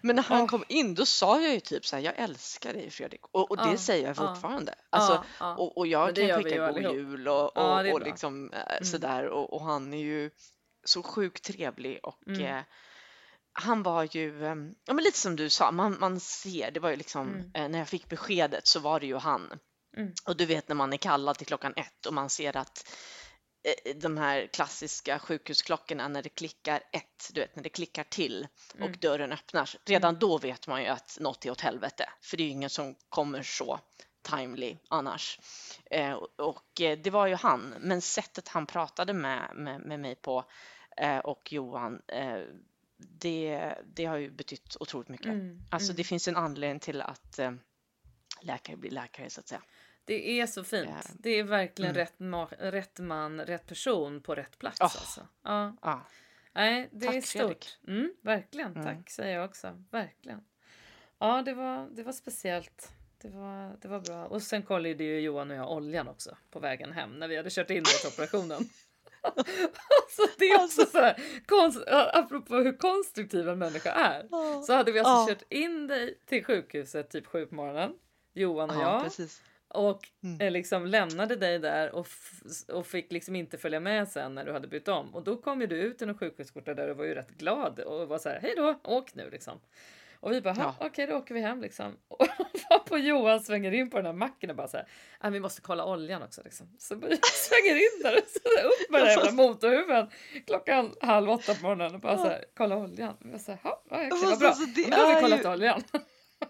Men när han Åh. kom in, då sa jag ju typ så här, jag älskar dig Fredrik. Och, och det Ja, säger jag ja. fortfarande. Alltså, ja, ja. och, och Men jag det kan gör vi skicka god allihop. jul och, och, Ja, det är och bra. liksom eh, sådär. Och, och han är ju så sjukt trevlig och Mm. eh, han var ju, eh, ja men lite som du sa, man, man ser, det var ju liksom, Mm. eh, när jag fick beskedet så var det ju han. Mm. Och du vet när man är kallad till klockan ett och man ser att eh, de här klassiska sjukhusklockorna när det klickar ett, du vet när det klickar till och Mm. dörren öppnar, redan då vet man ju att något är åt helvete. För det är ju ingen som kommer så timely annars. Eh, och- och eh, det var ju han, men sättet han pratade med, med, med mig på eh, och Johan, eh, det, det har ju betytt otroligt mycket. Mm, Alltså mm. det finns en anledning till att eh, läkare blir läkare så att säga. Det är så fint. Ja. Det är verkligen Mm. rätt, ma- rätt man, rätt person på rätt plats. Oh. Alltså. Ja. Ja. Nej, det Tack, är stort. Mm, verkligen, Mm. tack säger jag också. Verkligen. Ja, det var, det var speciellt. Det var, det var bra. Och sen kollade ju Johan och jag oljan också på vägen hem när vi hade kört in dig till operationen. så det är också så här, konst, apropå hur konstruktiv en människa är. Så hade vi alltså Ja. kört in dig till sjukhuset typ sju på morgonen. Johan och Ja, jag. precis. Och Mm. eh, liksom lämnade dig där och, och fick liksom inte följa med sen när du hade bytt om. Och då kom ju du ut i en sjukhusskjorta där och var ju rätt glad och var så här, hej då, åk nu liksom. Och vi bara, Ja. okej då åker vi hem liksom. Och på Johan svänger in på den här macken och bara så här, "Nej, vi måste kolla oljan också liksom. Så vi svänger in där och så upp med den jävla motorhuven klockan halv åtta på morgonen och bara så här, kolla oljan. Och jag så här, ja, okej, vad bra. alltså, då har vi kollat ju- oljan.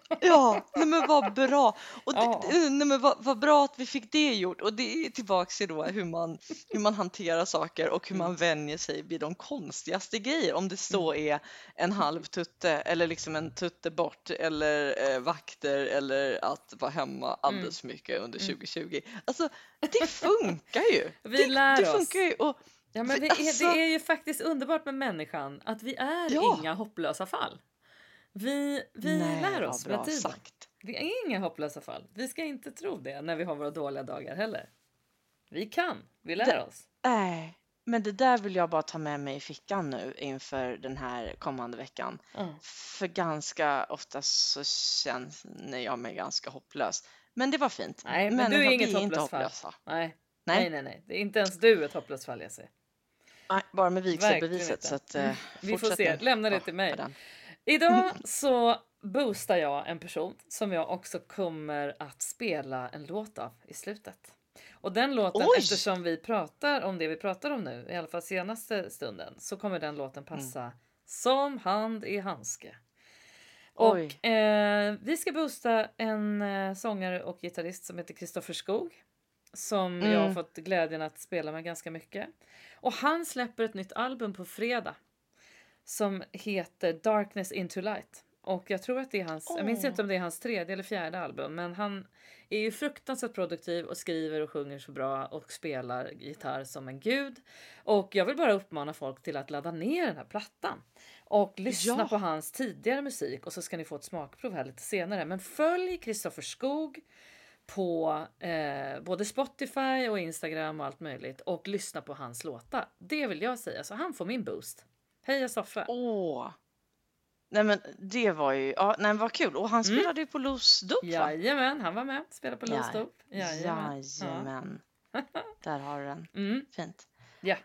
Ja, nej men vad bra. Och det, Ja. nej men vad, vad bra att vi fick det gjort. Och det är tillbaks till då hur man, hur man hanterar saker och hur Mm. man vänjer sig vid de konstigaste grejer. Om det så är en halv tutte eller liksom en tutte bort eller eh, vakter eller att vara hemma alldeles för mycket under Mm. 2020. Alltså det funkar ju. Vi det, lär det funkar ju. Och, Ja, men är, alltså- det är ju faktiskt underbart med människan att vi är Ja. inga hopplösa fall. Vi, vi nej, lär oss med tiden. sagt. Vi är inga hopplösa fall. Vi ska inte tro det när vi har våra dåliga dagar heller. Vi kan, vi lär Det- oss. Nej, men det där vill jag bara ta med mig i fickan nu inför den här kommande veckan. Ja. För ganska ofta så känner jag mig ganska hopplös. Men det var fint. Nej, men du är inget hopplöst fall. hopplösa. Nej. Nej. nej, nej, nej. Det är inte ens du ett hopplöst fall, Jesse. Nej, bara med vigselbeviset. Så att, eh, Mm. Vi får se. Lämna det till mig. Idag så boostar jag en person som jag också kommer att spela en låt av i slutet. Och den låten, Oj! eftersom vi pratar om det vi pratar om nu, i alla fall senaste stunden, så kommer den låten passa Mm. som hand i handske. Oj. Och eh, vi ska boosta en eh, sångare och gitarrist som heter Kristoffer Skog. Som jag har Mm. fått glädjen att spela med ganska mycket. Och han släpper ett nytt album på fredag. Som heter Darkness into light. Och jag tror att det är hans, jag minns inte om det är hans tredje eller fjärde album. Men han är ju fruktansvärt produktiv och skriver och sjunger så bra och spelar gitarr som en gud. Och jag vill bara uppmana folk till att ladda ner den här plattan. Och lyssna Ja. på hans tidigare musik och så ska ni få ett smakprov här lite senare. Men följ Kristoffer Skog på eh, både Spotify och Instagram och allt möjligt och lyssna på hans låtar. Det vill jag säga, så han får min boost. Heja Soffe! Åh! Nej men det var ju, ja nej vad kul. Och han Mm. spelade ju på Los Dop va? Jajamän, han var med. Spelade på Ja. Lost Dope. Jajamän. Jajamän. Där har du den. Ja. Mm, Fint. ja.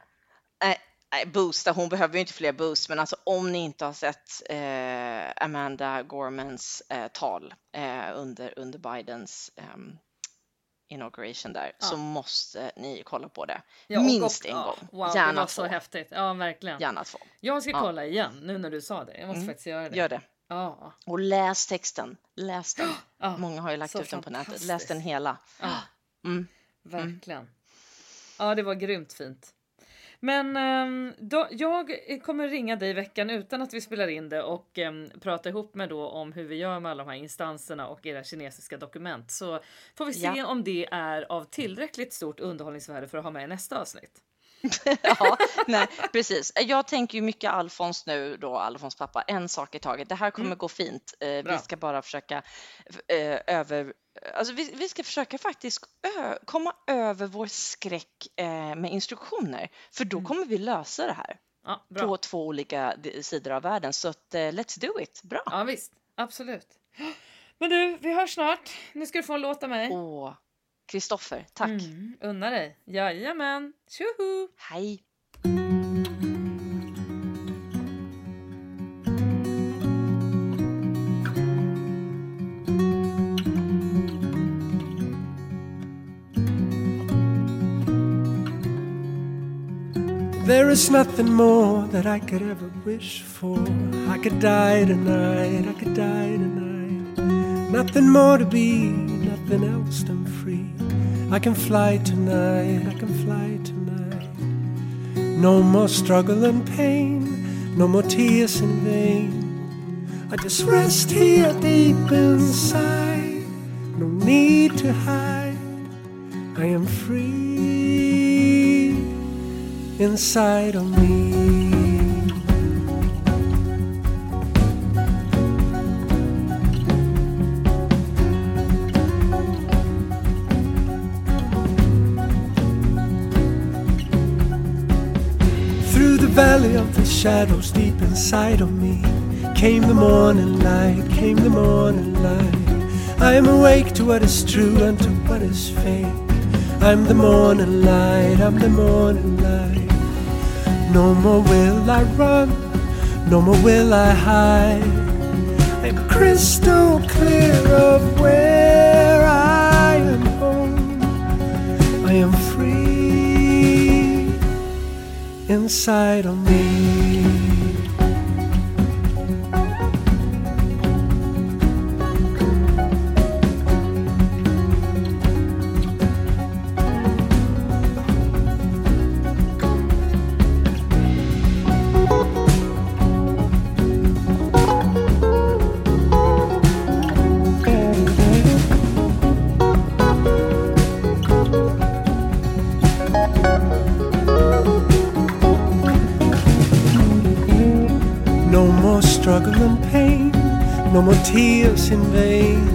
Nej, nej, boosta, hon behöver ju inte fler boost, men alltså om ni inte har sett eh, Amanda Gormans eh, tal eh, under, under Bidens ehm, inauguration där Ja. så måste ni kolla på det. Ja, Minst och- en ja, gång. Wow, det Gärna var så två. häftigt. Ja, verkligen. Gärna två. Jag ska Ja. kolla igen nu när du sa det. Jag måste Mm. faktiskt göra det. Gör det. Ja. Och läs texten. Läs den. ja. Många har ju lagt Så ut den på nätet. Läs den hela. Ja. Mm. Verkligen. Ja, det var grymt fint. Men ehm, då, jag kommer ringa dig i veckan utan att vi spelar in det och um, prata ihop med då om hur vi gör med alla de här instanserna och era kinesiska dokument. Så får vi se Ja. om det är av tillräckligt stort underhållningsvärde för att ha med i nästa avsnitt. ja, nej, precis. Jag tänker ju mycket Alfons nu då, Alfons pappa, en sak i taget. Det här kommer gå fint. Eh, vi ska bara försöka eh, över... Alltså vi, vi ska försöka faktiskt ö, komma över vår skräck eh, med instruktioner, för då kommer vi lösa det här Ja, på två olika sidor av världen. Så att, eh, let's do it. Bra. Ja, visst. Absolut. Men du, vi hörs snart. Nu ska du få en låt av mig. Åh, Kristoffer, tack. Mm, unna dig. Jajamän. Tjoho! Hej. There is nothing more that I could ever wish for. I could die tonight, I could die tonight. Nothing more to be, nothing else than free. I can fly tonight, I can fly tonight. No more struggle and pain, no more tears in vain. I just rest here deep inside, no need to hide. I am free inside of me. Through the valley of the shadows deep inside of me came the morning light, came the morning light. I am awake to what is true and to what is fake. I'm the morning light, I'm the morning light. No more will I run, no more will I hide. I'm crystal clear of where I am home. I am free inside of me. Tears in vain.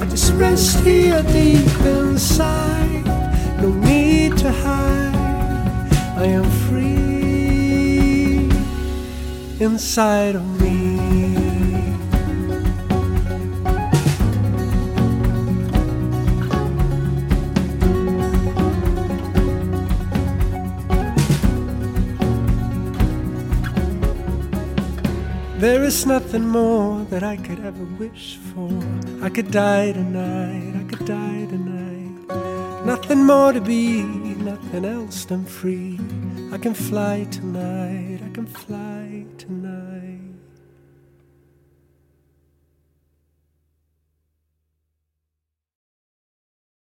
I just rest here deep inside, no need to hide. I am free inside of me. There is nothing more that I could ever wish for. I could die tonight, I could die tonight. Nothing more to be, nothing else than free. I can fly tonight,